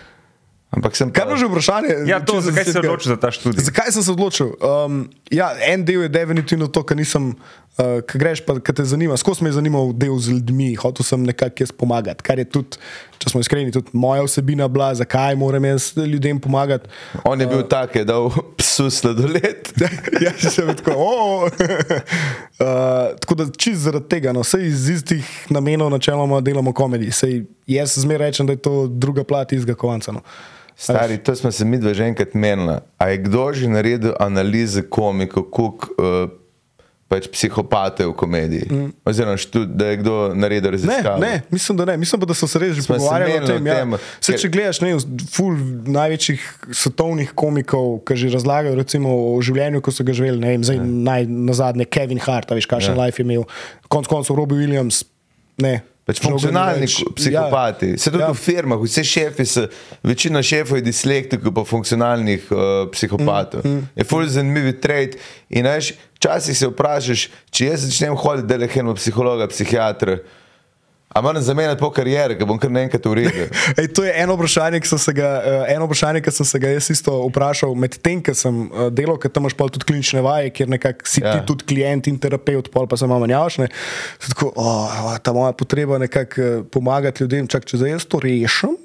Ampak sem Kaj je že vprašanje? Ja, to, zakaj si se odločil za ta študij? Zakaj sem se odločil? Um, ja, en del je definitivno to, kar nisem, uh, ki greš, pa ki te zanima. Skozi me je zanimal del z ljudmi, hotel sem nekako jaz pomagati. Kar je tudi, če smo iskreni, tudi moja vsebina bila, zakaj moram jaz ljudem pomagati. On je bil tak, je dal psu sladoled. *laughs* ja, sem bil tako. Oh. *laughs* uh, tako da čist zaradi tega, no, vse iz istih namenov načeloma delamo komedij. Sej jaz zmeraj rečem, da je to druga plat izga kovanca. No. Stari, to smo se mi dva že enkrat menili. A je kdo že naredil analize komikov, koliko uh, pač psihopate v komediji? Mm. Oziroma, štud, da je kdo naredil Ne, raziskave? ne, mislim, da ne. Mislim pa, da so se res že Smo pogovarjali o tem. Ja. tem, Se, ker- če gledaš ne, ful največjih svetovnih komikov, ki že razlagajo recimo, o življenju, ko so ga živeli, ne vem, zdaj naj, na zadnje Kevin Hart, veš, kakšen Ja. life je imel, konc koncev Robbie Williams. Ne, Pač funkcionalni več. ko- psihopati. Ja. Se tudi ja. Ja. v firmah, vse šefi so, večina šefov je dislektikov, pa funkcionalnih uh, psihopatov. Mm, mm. Je ful zanimiv trade. In veš, včasih se vprašaš, če jaz začnem hoditi delehen v psihologa, psihiatra, a moram zamenjati po karieri, ker bom kar naenkrat uredil. *laughs* Ej, to je eno vprašanje, ki sem se ga, uh, eno vprašanje, ki sem se ga jaz isto vprašal med tem, ko sem uh, delal, ker tam imaš pol tudi klinične vaje, kjer nekako si ja. Ti tudi klient in terapeut, pol pa se malo menjavaš. ne. Sem Tako, oh, ta moja potreba nekako uh, pomagati ljudem, čak če zdaj jaz to rešim.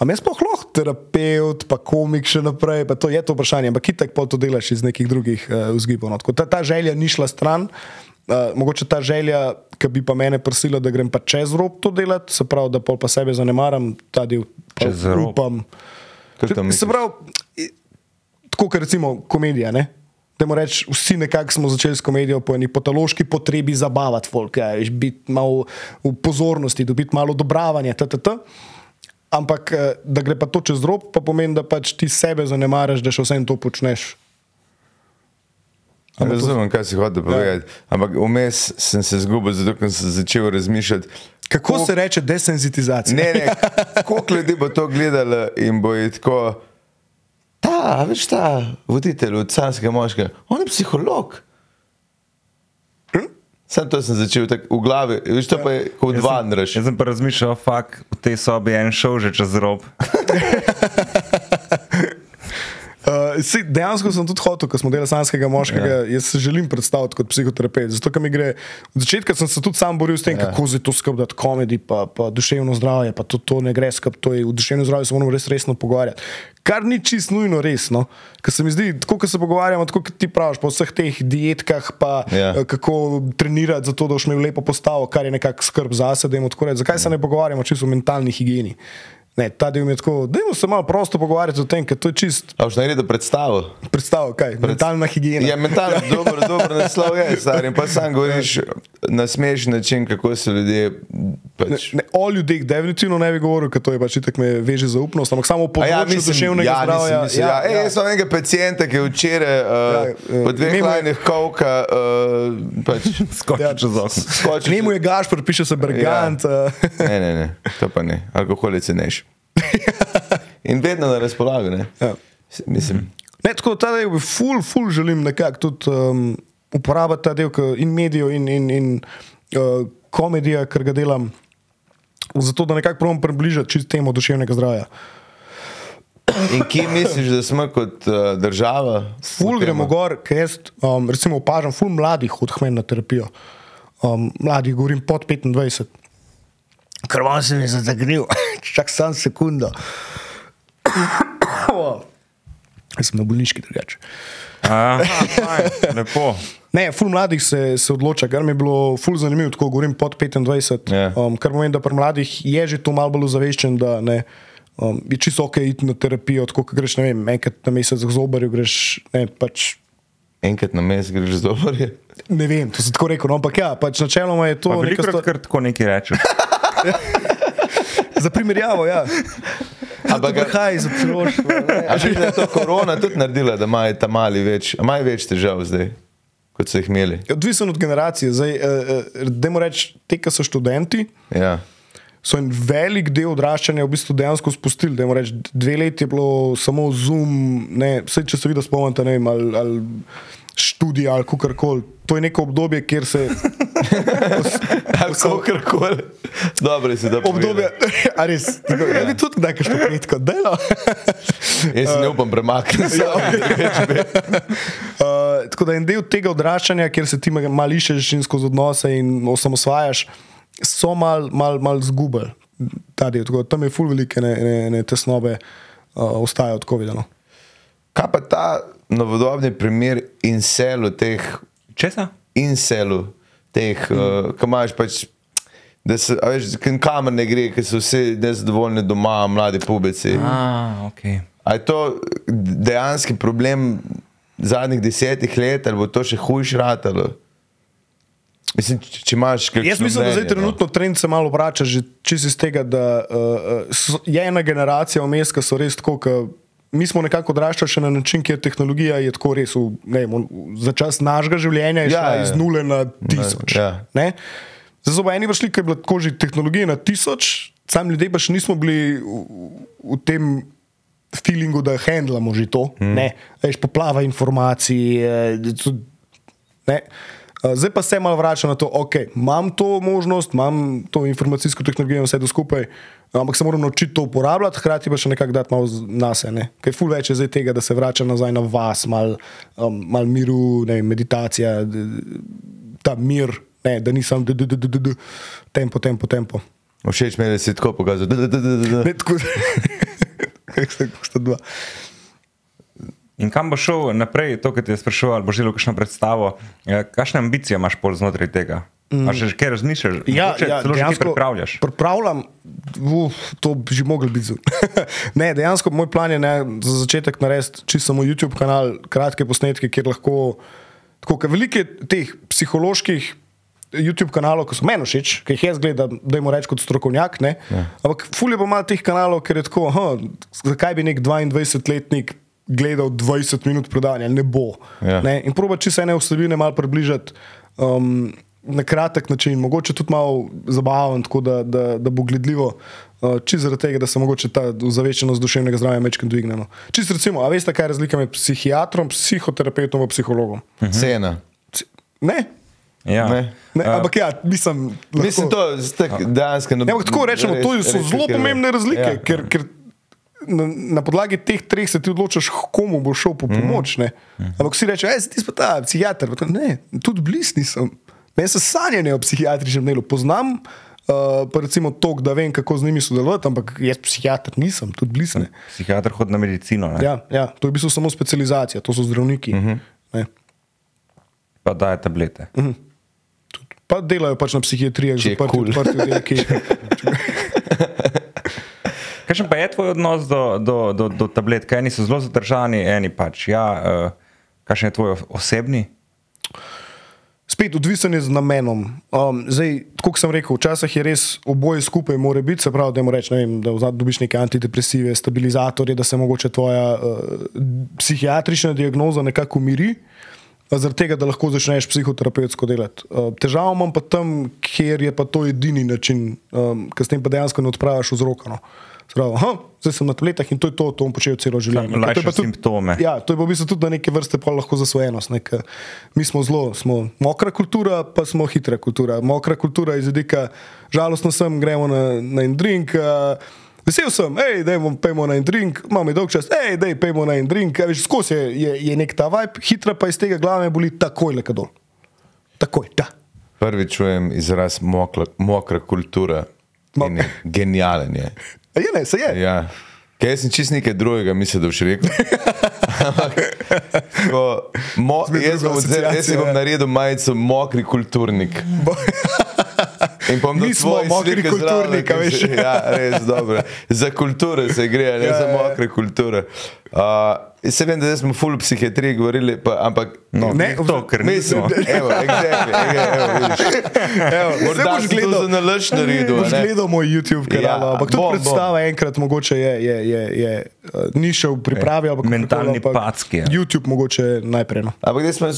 A jaz pa lahko terapeut, pa komik še naprej, pa to je to vprašanje, ampak itak pa to delaš iz nekih drugih uh, vzgibov. No. Tako Ta, ta želja ni šla stran, uh, mogoče ta želja, ki bi pa mene prosila, da grem pa čez rob to delati, se pravi, da pol pa sebe zanemaram, ta del Čez rob? upam. Se pravi, tako kot recimo komedija. Ne? Dajmo reči, vsi nekako smo začeli s komedijo po eni patološki potrebi zabavati folk, ja, biti malo v pozornosti, dobiti malo odobravanja, ttt. Ampak eh, da gre pa to čez rob, pa pomeni, da pač ti sebe zanemaraš, da še vsem to počneš. Razumem, kaj si hotel povedati. Ampak vmes sem se zgubil, zato sem začel razmišljati. Kako se reče desenzitizacija? Ne, ne, koliko ljudi bo to gledalo in bo je tako. Ta, veš, ta voditelj od canskega moškega, on je psiholog. Sam to sem začel tako v glavi, veš, to pa je kot dva ndraš. Jaz sem pa razmišljal, fak, v tej sobi je en šel že čez rob. *laughs* Uh, dejansko sem tudi hotel, ko smo delali sanskega moškega. Ja. Jaz se želim predstaviti kot psihoterapeut. Zato, ker mi gre. Od začetka sem se tudi sam boril s tem, ja. kako je to skrbeti komedi, pa, pa duševno zdravje, pa to, to ne gre skrb. To je v duševnem zdravju se moramo res resno pogovarjati. Kar ni čist nujno resno. Ker se mi zdi, tako kot se pogovarjamo, tako kot ti praviš, po vseh teh dietkah, pa Ja. ja. kako trenirati za to, da boš imel lepo postavo, kar je nekako skrb zase. dajmo tako reči. Zakaj se ne pogovarjamo čisto o mentalni higieni? Ne, ta del mi je tako, da se malo prosto pogovarjati o tem, ker to je čist A boš naredil predstavo? Predstavo, kaj? Mentalna higiena. Ja, mentalno, *laughs* dobro, dobro naslov je, star. In pa sam govoriš na smešen način, kako se ljudje. Pač, Ne, o ljudeh definitivno ne bi govoril, ker to je pač itak me veže zaupnost, ampak samo po A področju ja, duševnega ja, zdravja. Mislim, ja, ja, ej, jaz sem enega pacijenta, ki je včeraj uh, Ja, ja, eh, po dveh lajnih kovka uh, pač, *laughs* Skoči Ja. čez okno. skočil. Njemu je Gašpor, piše se Bergant. Ja. Ne, ne, ne, to pa ne. Alkohol je cenejši. In vedno na razpolago, ne. Ja. Mislim, Ne, tako da ta del ful, ful želim nekako tudi um, uporabiti ta del in medijev in, in, in uh, komedija, ker ga delam, zato da nekako probujem približati čist temu duševnega zdravja. in kje misliš, da smo kot uh, država? Ful gremo gor, ker jaz um, recimo opažam, ful mladih odhmen na terapijo. Um, mladih, govorim pod 25. Krvan se mi je zagrnil, čak sam sekundo. Jaz sem na bolniški drugače. Lepo. Ne, ful mladih se, se odloča, kar mi je bilo ful zanimivo, tako govorim pod 25. Ja. Um, kar pomeni, da pri mladih je že to malo bolj ozaveščen, da ne, um, je čisto ok iti na terapijo, tako kot greš, ne vem, enkrat na mesec k zobarju, greš, ne, pač, Enkrat na mesec greš z dobrje. ne vem, to se tako rekel, no, ampak ja, pač načeloma je to Pa Veliko stvar. kar tako nekaj rečeš. *laughs* Za primerjavo, ja. *laughs* Ampak Kaj psiloško? A že je to korona tudi naredila, da imajo ta mali več, a imajo več težav zdaj, kot so jih imeli. Odvisen od generacije. Zdaj, eh, eh, dajmo reči, te, ki so študenti, Ja. so en velik del odraščanja v bistvu dejansko spustili. Dajmo Reči, dve leti je bilo samo zoom, ne, vse, če se vidi, spomnite, ne vem, ali, ali študij ali kar koli. To je neko obdobje, kjer se. *laughs* Ali kakorkoli. Dobro si da Obdobje, *laughs* a res, tako, ja. bi tudi nekaj što petko delo. *laughs* Jaz se ne upam premakniti. Ja, Uh, tako da en del tega odraščanja, kjer se ti malo iščeš in skozi odnose in osamosvajaš, so mal, mal, mal zgubili. Ta del, tako Tam je ful velike ne, ne, ne tesnobe, uh, ostajajo tako videno. Kaj pa ta novodobni primer inselu, teh Česa? inselu, teh, mm. uh, ki imaš pač. Da se, a veš, kamer ne gre, ker so vsi nezadovoljni doma, mladi pubeci. A, ok. A je to dejanski problem zadnjih desetih let, ali bo to še hujš ratalo? Mislim, če, če imaš kaj. Jaz mislim, da zdaj trenutno trend se malo vrača, že čez iz tega, da uh, so, je ena generacija vmes, ki so res tako. Ka, Mi smo nekako odraščali še na način, kjer tehnologija je tako res, v, ne, vem, za čas našega življenja je Ja, šla ja. iz nule na tisoč. ja. ne. Zdaj so pa eni prišli, ki je bila tako že tehnologija na tisoč, sam ljudje pa še nismo bili v, v tem feelingu, da handlamo že to. Mm. Ne, veš, poplava informacij. eh, Ne. Uh, Zdaj pa se malo vrača na to, okay, imam to možnost, imam to informacijsko tehnologijo, vse to skupaj, ampak se moram naučiti to uporabljati, hkrati pa še nekako dati malo nase. Ne? Kaj ful več je zdaj tega, da se vrača nazaj na vas, malo um, mal miru, ne, meditacija, ta mir, ne, da nisem tempo, tempo, tempo. Všeč mi je, da si tako pokazal. Ne, tako, *laughs* kako sta dva. In kam bo šel naprej, to, kar ti je sprašoval, ali boš želel kakšno predstavo, eh, kakšne ambicije imaš pol znotraj tega? Mm. A še kaj razmišljaš? Ja, Mogoče ja, že kaj dejansko pripravljaš. Pripravljam, uf, to bi že mogli biti. *laughs* ne, dejansko moj plan je ne, za začetek narediti čisto samo YouTube kanal, kratke posnetke, kjer lahko. Tako, ker veliko je teh psiholoških YouTube kanalov, ki so meni všeč, ki jih jaz gledam, da jim rečem kot strokovnjak. Ne? Ja. Ampak fulje pa malo teh kanalov, ker je tako, aha, zakaj bi nek 22-letnik gledal 20 minut predavanja, ne bo. Ja. Ne? In proba čisto ene vsebine malo približati. Um, Na kratek način, mogoče tudi malo zabaven, tako da, da, da bo gledljivo, uh, čisto zaradi tega, da se mogoče ta ozaveščenost duševnega zdravja večkrat dvigne. No. Čisto recimo, a veste, kaj je razlika med psihiatrom, psihoterapeutom in psihologom? Cena. C- Ne, Ja. Ne. ne uh, ampak ja, mislim, lahko, Mislim, to je tak, dejansko. Ne, ampak tako rečemo, to so res zelo pomembne razlike, Ja. ja. ker, ker na, na podlagi teh treh se ti odločaš, komu bo šel po pomoč. Mm -hmm. Ampak vsi rečejo, da ti si pa ta psihiater. Pa to, ne, tudi bliz nisem. Meni se sanjanje o psihiatričnem delu poznam. Uh, pa recimo to, da vem, kako z njimi sodelovati, ampak jaz psihiater nisem, tudi blizu. ne. Psihiater hodi na medicino, ne? Ja, ja, to je v bistvu samo specializacija, to so zdravniki. Uh -huh. pa daje tablete. Pa delajo pač na psihiatriji, Če je zaprti kul. odprti oddelki. *laughs* Kakšen pa je tvoj odnos do, do, do, do tablet? Kaj eni so zelo zadržani, eni pač. Ja, uh, kakšen je tvoj osebni? Spet odvisen je z namenom. Um, zdaj, kot sem rekel, včasih je res oboje skupaj, mora biti, se pravi, da, reč, ne vem, da dobiš neke antidepresive, stabilizatorje, da se mogoče tvoja uh, psihiatrična diagnoza nekako umiri. Zaradi tega, da lahko začneš psihoterapevtsko delati. Uh, težavo imam pa tam, kjer je pa to edini način, um, ker s tem pa dejansko ne odpraviš vzroka. No. Se Pravi, aha, zdaj sem na tabletah in to je to, to bom počel celo življenje. To je pa lajšaš simptome. Ja, to je pa v bistvu tudi neke vrste pol lahko zasvojenost. Ne, ker mi smo zelo, smo mokra kultura, pa smo hitra kultura. Mokra kultura iz vidika, žalostno sem, gremo na, na en drink. Uh, Vesel sem, hej, da pojmo na en drink, imamo dolg čas, hej, da pojmo na en drink. Veš, skozi je, je, je nek ta vibe, hitra pa iz tega glave boli takoj le kadol. Takoj, da. Prvi čujem izraz mokla, mokra kultura. Mo- In je Genijalen je. Je ne, se je. Ja. Kaj sem čist nekaj drugega, mislim, da boš rekel. Ko, mo, jaz, bom, zdaj- jaz si bom naredil majico mokri kulturnik. In bom Mi smo mokri slike zraven, kulturnik, a ker veš. Ja, res dobro. Za kulturo se gre, ne Ja, za ja, ja. mokre kulture. Uh, se vem, da zdaj smo ful psihiatriji govorili, pa, ampak No, Ne, to, ker Mislim, nismo. *laughs* evo, exactly, evo. *laughs* Evo, Morda boš to gledal- za nalaž naredil. a Boš ne? gledal moj YouTube kanal, Ja, ja, ampak tudi bom, bom. predstava enkrat mogoče je, je, je, je uh, ni še v pripravi. ampak Mentalni packi je. YouTube mogoče najprej. No. Ampak da smo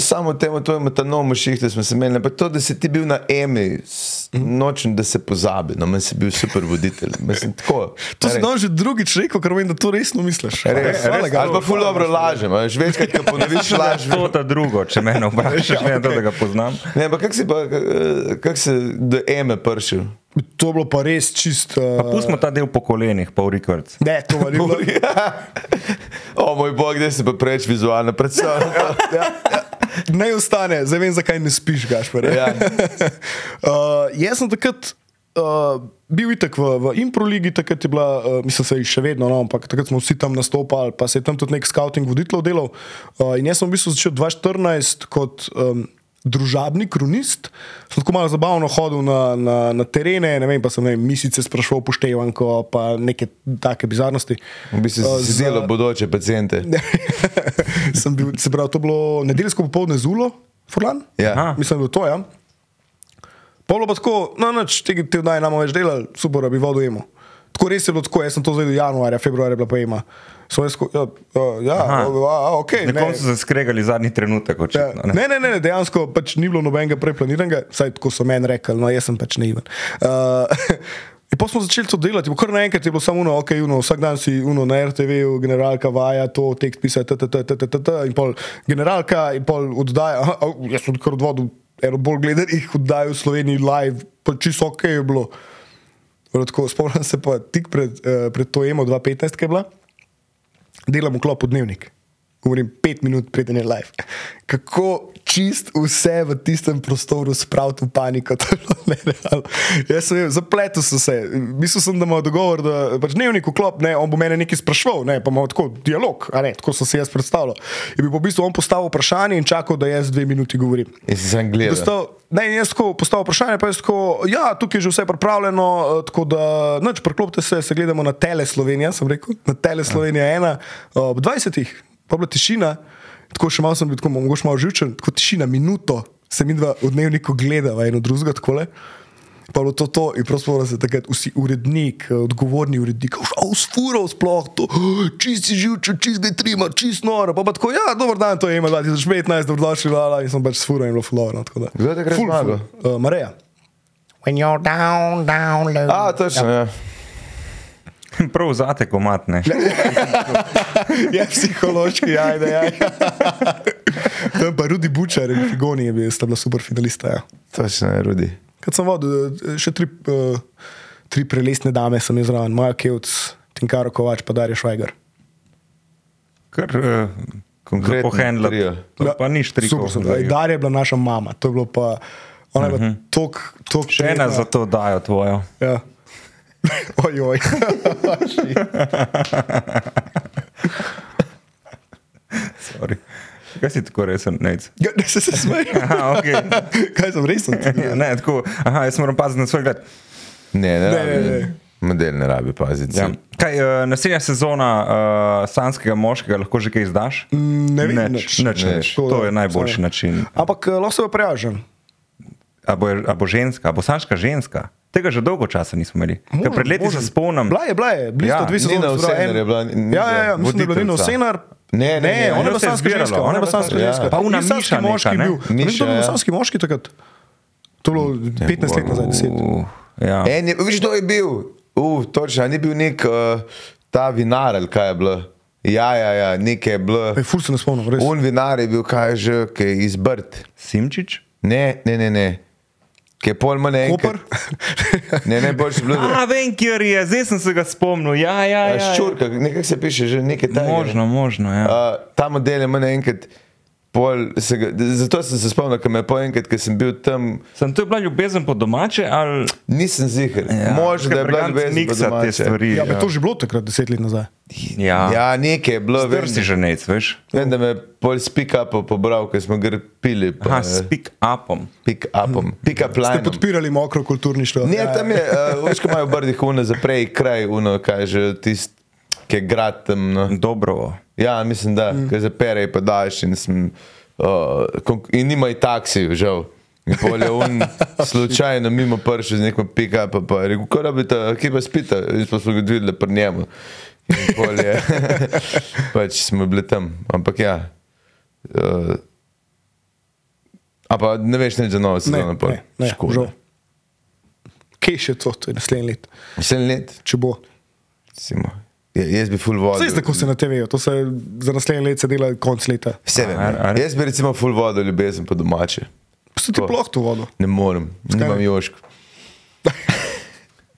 samo temu, to je metanomu šihte, smo se imeli. Pa to, da si ti bil na Emi, nočem, da se pozabi. No, meni si bil super voditelj. Mislim, tako. To si danes že drugič rekel, ker vem, da to resno misliš. Res, Hvala res, ga. ali pa ful dobro lažem, a veš, večkrat, ko ponoviš laž. To ta drugo, če me vprašaš, *laughs* ne to, da ga poznam. Ne, pa kak si pa, kak- kak se do eme pršil? To je bilo pa res čist. Uh, Pustimo ta del po kolenih, pa v rekord. ne, to *laughs* ni bilo. o moj bog, da si pa preveč vizualno predstavljal. *laughs* ja, ja. Naj ostane, zdaj vem, zakaj ne spiš, gašpor. Ja. uh, jaz sem takrat uh, bil itak v, v Improligi, takrat je bila, uh, mislim, se še vedno, no, ampak takrat smo vsi tam nastopali, pa se je tam tudi nek scouting voditelj delal. Uh, in jaz sem v bistvu začel 2014 kot. Um, Družabni kronist, sem tako malo zabavno hodil na, na, na terene, ne vem, pa sem ne vem, misice sprašoval, poštevanko, pa neke take bizarnosti. V bistvu Uh, si za- delal bodoče pacijente. *laughs* sem bil, se pravi, to je bilo nedeljsko popoldne zulo, Furlan. Ja. Aha. Mislim, da je to, ja. Polo pa tako, no, noč te, te vdaj nam več delali, super, da bi vodo imel. Tako res je bilo tako, jaz sem to zdaj januarja, februarja bila pa ima. So jaz, ja, ja, Aha. a, a, ok. Nekom so se skregali zadnji trenutek, Ja, očitno. ne, ne, ne, ne, dejansko pač ni bilo nobenega preplaniranega, saj tako so meni rekli, no jaz sem pač naiven. Uh, *laughs* in pa smo začeli to delati, kar naenkrat je bilo samo uno, ok, uno, vsak dan si uno na RTV, generalka vaja to, tekst pisa, t, t, t, t, t, t, t, in pol generalka in pol oddaja, aha, jaz sem kar odvodil, eno bolj gledanih oddaj v Sloveniji live, pa čisto ok je bilo. Tako, spomnim se pa tik pred, uh, pred to EMO 2015, ki je bila delam v klopu dnevnik. Govorim pet minut, preden je live. *laughs* Kako čist vse v tistem prostoru spraviti v paniko. *laughs* Jaz sem zapletel sem se, mislil sem, da ima dogovor, da pač dnevnik v klop, ne, on bo mene nekaj sprašval, ne, pa imamo tako dialog, ne, tako sem si jaz predstavljal. In bi pa v bistvu on postavil vprašanje in čakal, da jaz dve minuti govorim. Sem gledal. Dostal, ne, in jaz tako postavil vprašanje, pa je tako, ja, tukaj je že vse pripravljeno, eh, tako da, noč, preklopite se, se gledamo na Tele Slovenija, sem rekel, na Tele Slovenija ena, ob 20. pa je bila tišina, tako še malo sem bil, tako mogoče malo živčen, tako tišina, minuto, se mi dva v dnevniku gledava eno drugega takole. Pa je bilo to, to in prosto se takrat vsi urednik, eh, odgovorni urednik, avsfurov sploh, to, *gasps* čist si živčen, čist ga je trima, čist noro. Pa pa tako, ja, dober dan, to je ima 2015, dobrodošli, lala, in sem pač sfuro in bilo fulovno. Kdo je takrat zmagal? Uh, Mareja. When you're down, down, low. A, točno, ja. *laughs* Prav zate komatne. *laughs* je psihološki, ajde, *laughs* ajde. Tam pa Rudi Bučar in Figoni je bil, sta bila super finalista. Ja. Točno, je, Rudi. Kad sem vodil, eh, še tri, uh, tri prelesne dame sem zraven, Maja Kevc, Tinkaro Kovač, pa Darja Švajgar. Kar uh, Konkretno pohendla. To pa ni štrikov. Super, super. Darja je bila naša mama, to je bilo pa, ona je bila tok, tok Mhm. Še ena za to dajo tvojo. Ja. Oj, oj. Sorry. Kaj si tako resen, nec? Ja, ne se, se smej. Aha, ok. Kaj sem resen? *laughs* Ja, ne, tako, aha, jaz moram paziti na svoj gled. Ne, ne, Ne, rabi. ne, ne. Model ne rabi paziti. Ja. Kaj, uh, naslednja sezona uh, sanskega moškega lahko že kaj izdaš? Ne vem, Nič, nič. nič, Nič. nič. To je najboljši Sorry. način. Ampak eh, lahko se jo prijažem. A bo, a bo ženska, a bo sanska ženska? Tega že dolgo časa nismo imeli. Ker pred leti se spomnim. Bila je, bila je, bili Ja, sta dve sezoni. Nina se pravi, Osenar en- je bila- ni Ja, ja, ja, bila mislim, da je bila Nina voditeljica. Osenar. Ne, ne, ne, ona je bila je sanska zbirala, ženska. ona Ona je bila je sanska bila- ženska. ja. Pa una Ni sanski Miša moški ne? bil. Ne Miša, kdo je bil ja. sanski moški takrat. To je bilo 15 let nazaj, 10. Uh, ja. En je, viš, kdo je bil? Uf, točno, ni bil nek uh, ta vinar ali kaj je bilo. Ja, ja, ja, nekaj je bilo. Ej, Ful se ne spomnim, res. Un vinar je bil, kaj je že, ki je izbrt. Simčič? Ne, ne, ne, ne. Ki je pol manj enkrat. *laughs* Ne, ne, boljši *laughs* bil. A, vem, kjer je, zdaj sem se ga spomnil. Ja, ja, ja, ja. Ščurka, nekaj se piše, že nekaj tajnega. Možno, možno. Ja. Uh, ta model je manj enkrat. Pol, se ga, zato sem se spomnil, ker me je po enkrat, ker sem bil tam, Sem to je bila ljubezen po domače ali nisem ziger. Ja, Možno, da je bila ljubezen po miksa te domače. stvari. Ja, ja. to že bilo takrat, 10 let nazaj. Ja, Ja, nekaj je bilo. Vem, Strsi že nec, veš. vem, da me je pol speak up pobral, ker smo ga pili. Pa, Aha, speak upom. Pick upom, pick up Ste podpirali mokro kulturništvo. Ne, Ja, tam je, uh, veš, ko imajo brdih uno za prej kraj, uno, kaj že tisti, ki je grad tam. No. Dobro. Ja, mislim, da, mm. ker zapere pa daš in, sem, uh, in nima i taksi, žal. In pol je un *laughs* slučajno mimo pršel z nekom pick-up, pa je rekel, ko rabite, kje pa spite, in pa smo ga videli pri njemu. In pol je, *laughs* *laughs* pač smo bili tam, ampak ja. Uh, a pa ne veš nič za novo Ne, sezono, pol. ne, ne, Škoda. Kje še to, to je naslednji let, Vse let, če bo. Simo. Ja, jaz bi full vodil. Vse tako se na TV-ju, to se za naslednje let se dela konc leta. Vse vem. Ja. Jaz bi recimo full vodil ljubezen po domače. So ti ploh to vodo. Ne morem, nimam jošk. *laughs*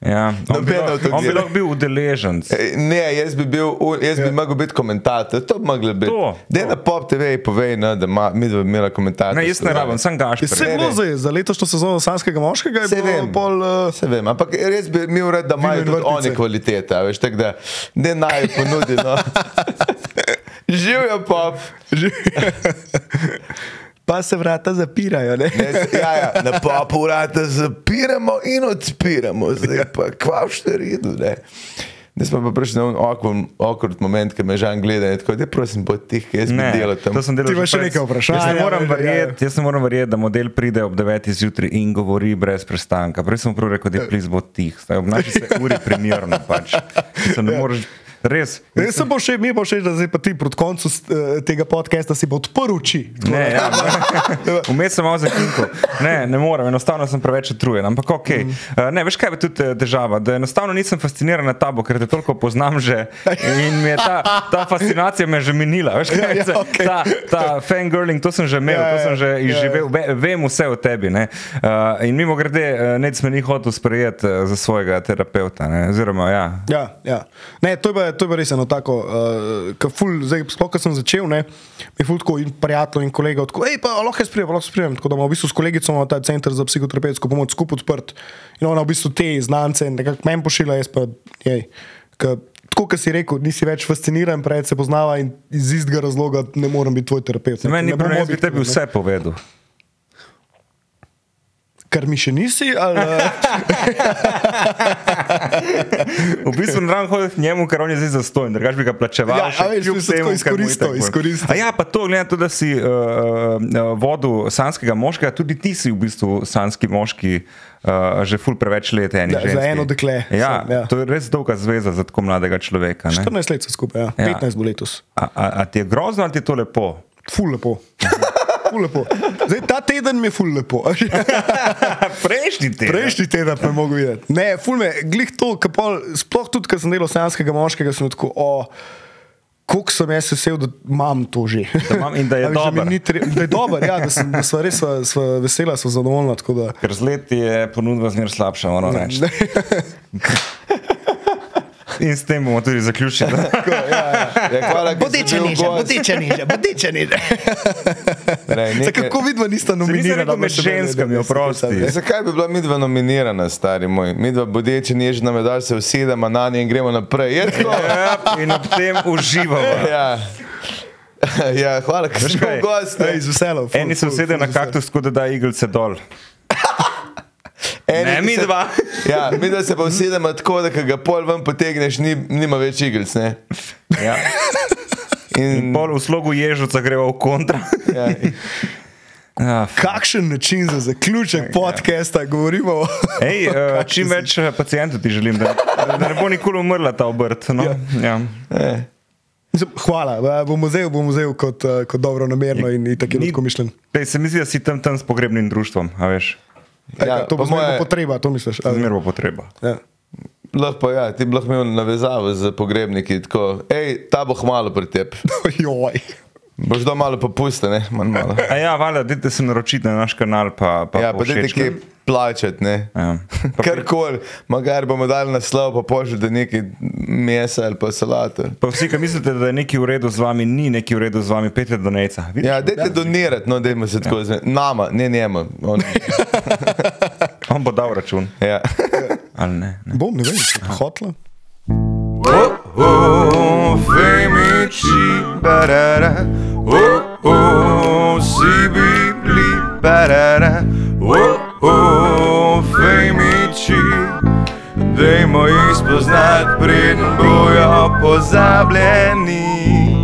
Ja, on bi lahko- on bi lahko bil udeležen. Ej, Ne, jaz bi bil, jaz bi mogel biti komentator, to bi moglo biti. To, Dej na pop TV povej, no, da ma, mi dva bi imela komentator. Ne, jaz ne rabim, sem Je gašper. vse Ne, bilo ne. zdaj, za letošnjo sezono sanskega moškega je Saj bilo vem. pol... Uh, Se vem, ampak res bi mi urad, da imajo tudi oni kvalitete, a veš, tako da ne naj ponudi. No. *laughs* *laughs* Živijo pop. Pa se vrata zapirajo, ne? Ne, ja, ja, na popu vrata zapiramo in odpiramo, zdaj pa kva v štiridu. Zdaj smo pa prišli na awkward moment, ki me žan gleda in tako, da prosim, bod tih, ki jaz bi delal tam. to sem delal Ti imaš še nekaj vprašanj, Jaz ne ja, moram ja, ja. verjeti, jaz ne moram verjeti, da model pride ob 9 zjutraj in govori brez prestanka. Prej sem prav rekel, da je plis bo tih, zdaj obnaša se uri primerno pač. Se ne moreš, res. Ne, se bo še, mi bo še, da zdaj pa ti proti koncu uh, tega podcasta si bo odprl oči. Ne, ja, *laughs* vmes sem malo zakinkal. Ne, ne morem, enostavno sem preveč utrujen. Ampak ok. Uh, ne, veš kaj je tudi eh, težava? Da enostavno nisem fasciniran na tabo, ker te toliko poznam že in mi je ta, ta fascinacija me že minila. Veš, kaj, Ja, ja, okej. Ta, ta fangirling, to sem že imel, Ja, to ja, sem že ja, ja. izživel, ve, vem vse o tebi. Ne? Uh, in mimo grede, nec me ni hotel sprejeti za svojega terapeuta. Ne? Oziroma, ja. Ja, ja. Ne, to je pa, to je res eno tako, uh, ki ful, zdaj, sploh ko sem začel, ne, mi ful tako in prijatelj in kolega, tako, hej, pa lahko jaz prijem, lahko jaz prijem, tako da imamo v bistvu s kolegico ta center za psihoterapevtsko pomoč skupaj odprt in ona v bistvu te znance nekako meni pošilja, jaz pa, jej, ka, tako, kot si rekel, nisi več fasciniran, prej se poznava in iz istega razloga ne morem biti tvoj terapeut. ne. Meni ni bom prav, jaz bi tebi vse povedal. Kar mi še nisi, ali *laughs* V bistvu ne rabim hoditi njemu, ker on je zdaj zastojen, drugač bi ga plačeval. Ja, še a veš, kljub bi se temu, tako ker mu izkoristil, izkoristil. A ja, pa to, glede na to, da si uh, vodil sanskega moškega, tudi ti si v bistvu sanski moški. Uh, že ful preveč let eni Ja, za eno dekle Ja, sem, ja. to je res dolga zveza za tako mladega človeka. ne. 14 let so skupaj, ja. Ja. 15 bo letos. A, a, a ti je grozno ali ti je to lepo? Ful lepo. Ful lepo. Zdaj, ta teden mi je ful lepo. *laughs* Prejšnji teden. Prejšnji teden pa je mogel videti. Ne, ful me, glih to, pol, sploh tudi, ko sem delal sanskega moškega, sem tako, o, koliko sem jaz vesel, da imam to že. Da imam in da je *laughs* tre- Da je dober, ja, da, sem, da sva res sva, sva vesela, sva zadovoljna. Ker z leti je ponudba zmer slabša, moram reči. *laughs* In s tem bomo tudi zaključili. *laughs* Ja, hvala, ker si bil gost. niže, bodiče niže. *laughs* Ne, Zdaj, nekaj- kako vidva nista nominirana? med ženskami, oprosti. Ja, zakaj bi bila midva nominirana, stari moj? Midva bodeče nežna medalj se usedemo na nje in gremo naprej. Je tako? *laughs* Ja, in ob tem uživamo. Ja. ja, hvala, ker si bil gost. ne. Ej, z veseljem. ful, Eni se ful, usede ful na kaktus, kot da da iglice dol. Eni Ne, mi se- dva. Ja, mi da se pa usedemo tako, da ko ga pol ven potegneš, ni, nima več iglic. Ne? Ja. In pol v slogu ježovca greva v kontra. Ja. Ja, Kakšen način za zaključek podcasta govorimo? o- Ej, *laughs* uh, čim več eh, pacijentov ti želim, da, da ne bo nikoli umrla ta obrt. No? Ja. Mislim, Hvala, eh, bom vzel, bom vzel kot, eh, kot dobro namerno in tako je lahko mišljen. Ej, se mi zdi, da si tam, tam s pogrebnim društvom, a veš, Ja, to bo zmerno moje- potreba, to misliš? ali? zmer bo potreba. Ja. Lahko pa ja, ti bi lahko imel navezavo z pogrebniki, tako, hej, ta bo hmalo pri tebi. *laughs* Joj. Boš doma malo popusta, ne, manj malo. A ja, valjda, dajte se naročiti na naš kanal, pa, pa Ja, pa dajte povšečkajte. kje plačati, ne. Ja. *laughs* Karkoli, magari bomo dali naslov, pa pošljete nekaj mesa ali pa salato. pa vsi, ki mislite, da je nekaj v redu z vami, ni nekaj v redu z vami, pejte do neca. Vidiš? Ja, dajte donirati, no, dajmo se tako zve. Nama, ne njemu. On, *laughs* On bo dal račun. ja. Ali ne? ne. Bom, ne vem, hotla. Oh, oh, femici, barara. Oh, oh, si bibli, barara. Oh, oh, femici. Dajmo jih spoznati, preden bojo pozabljeni.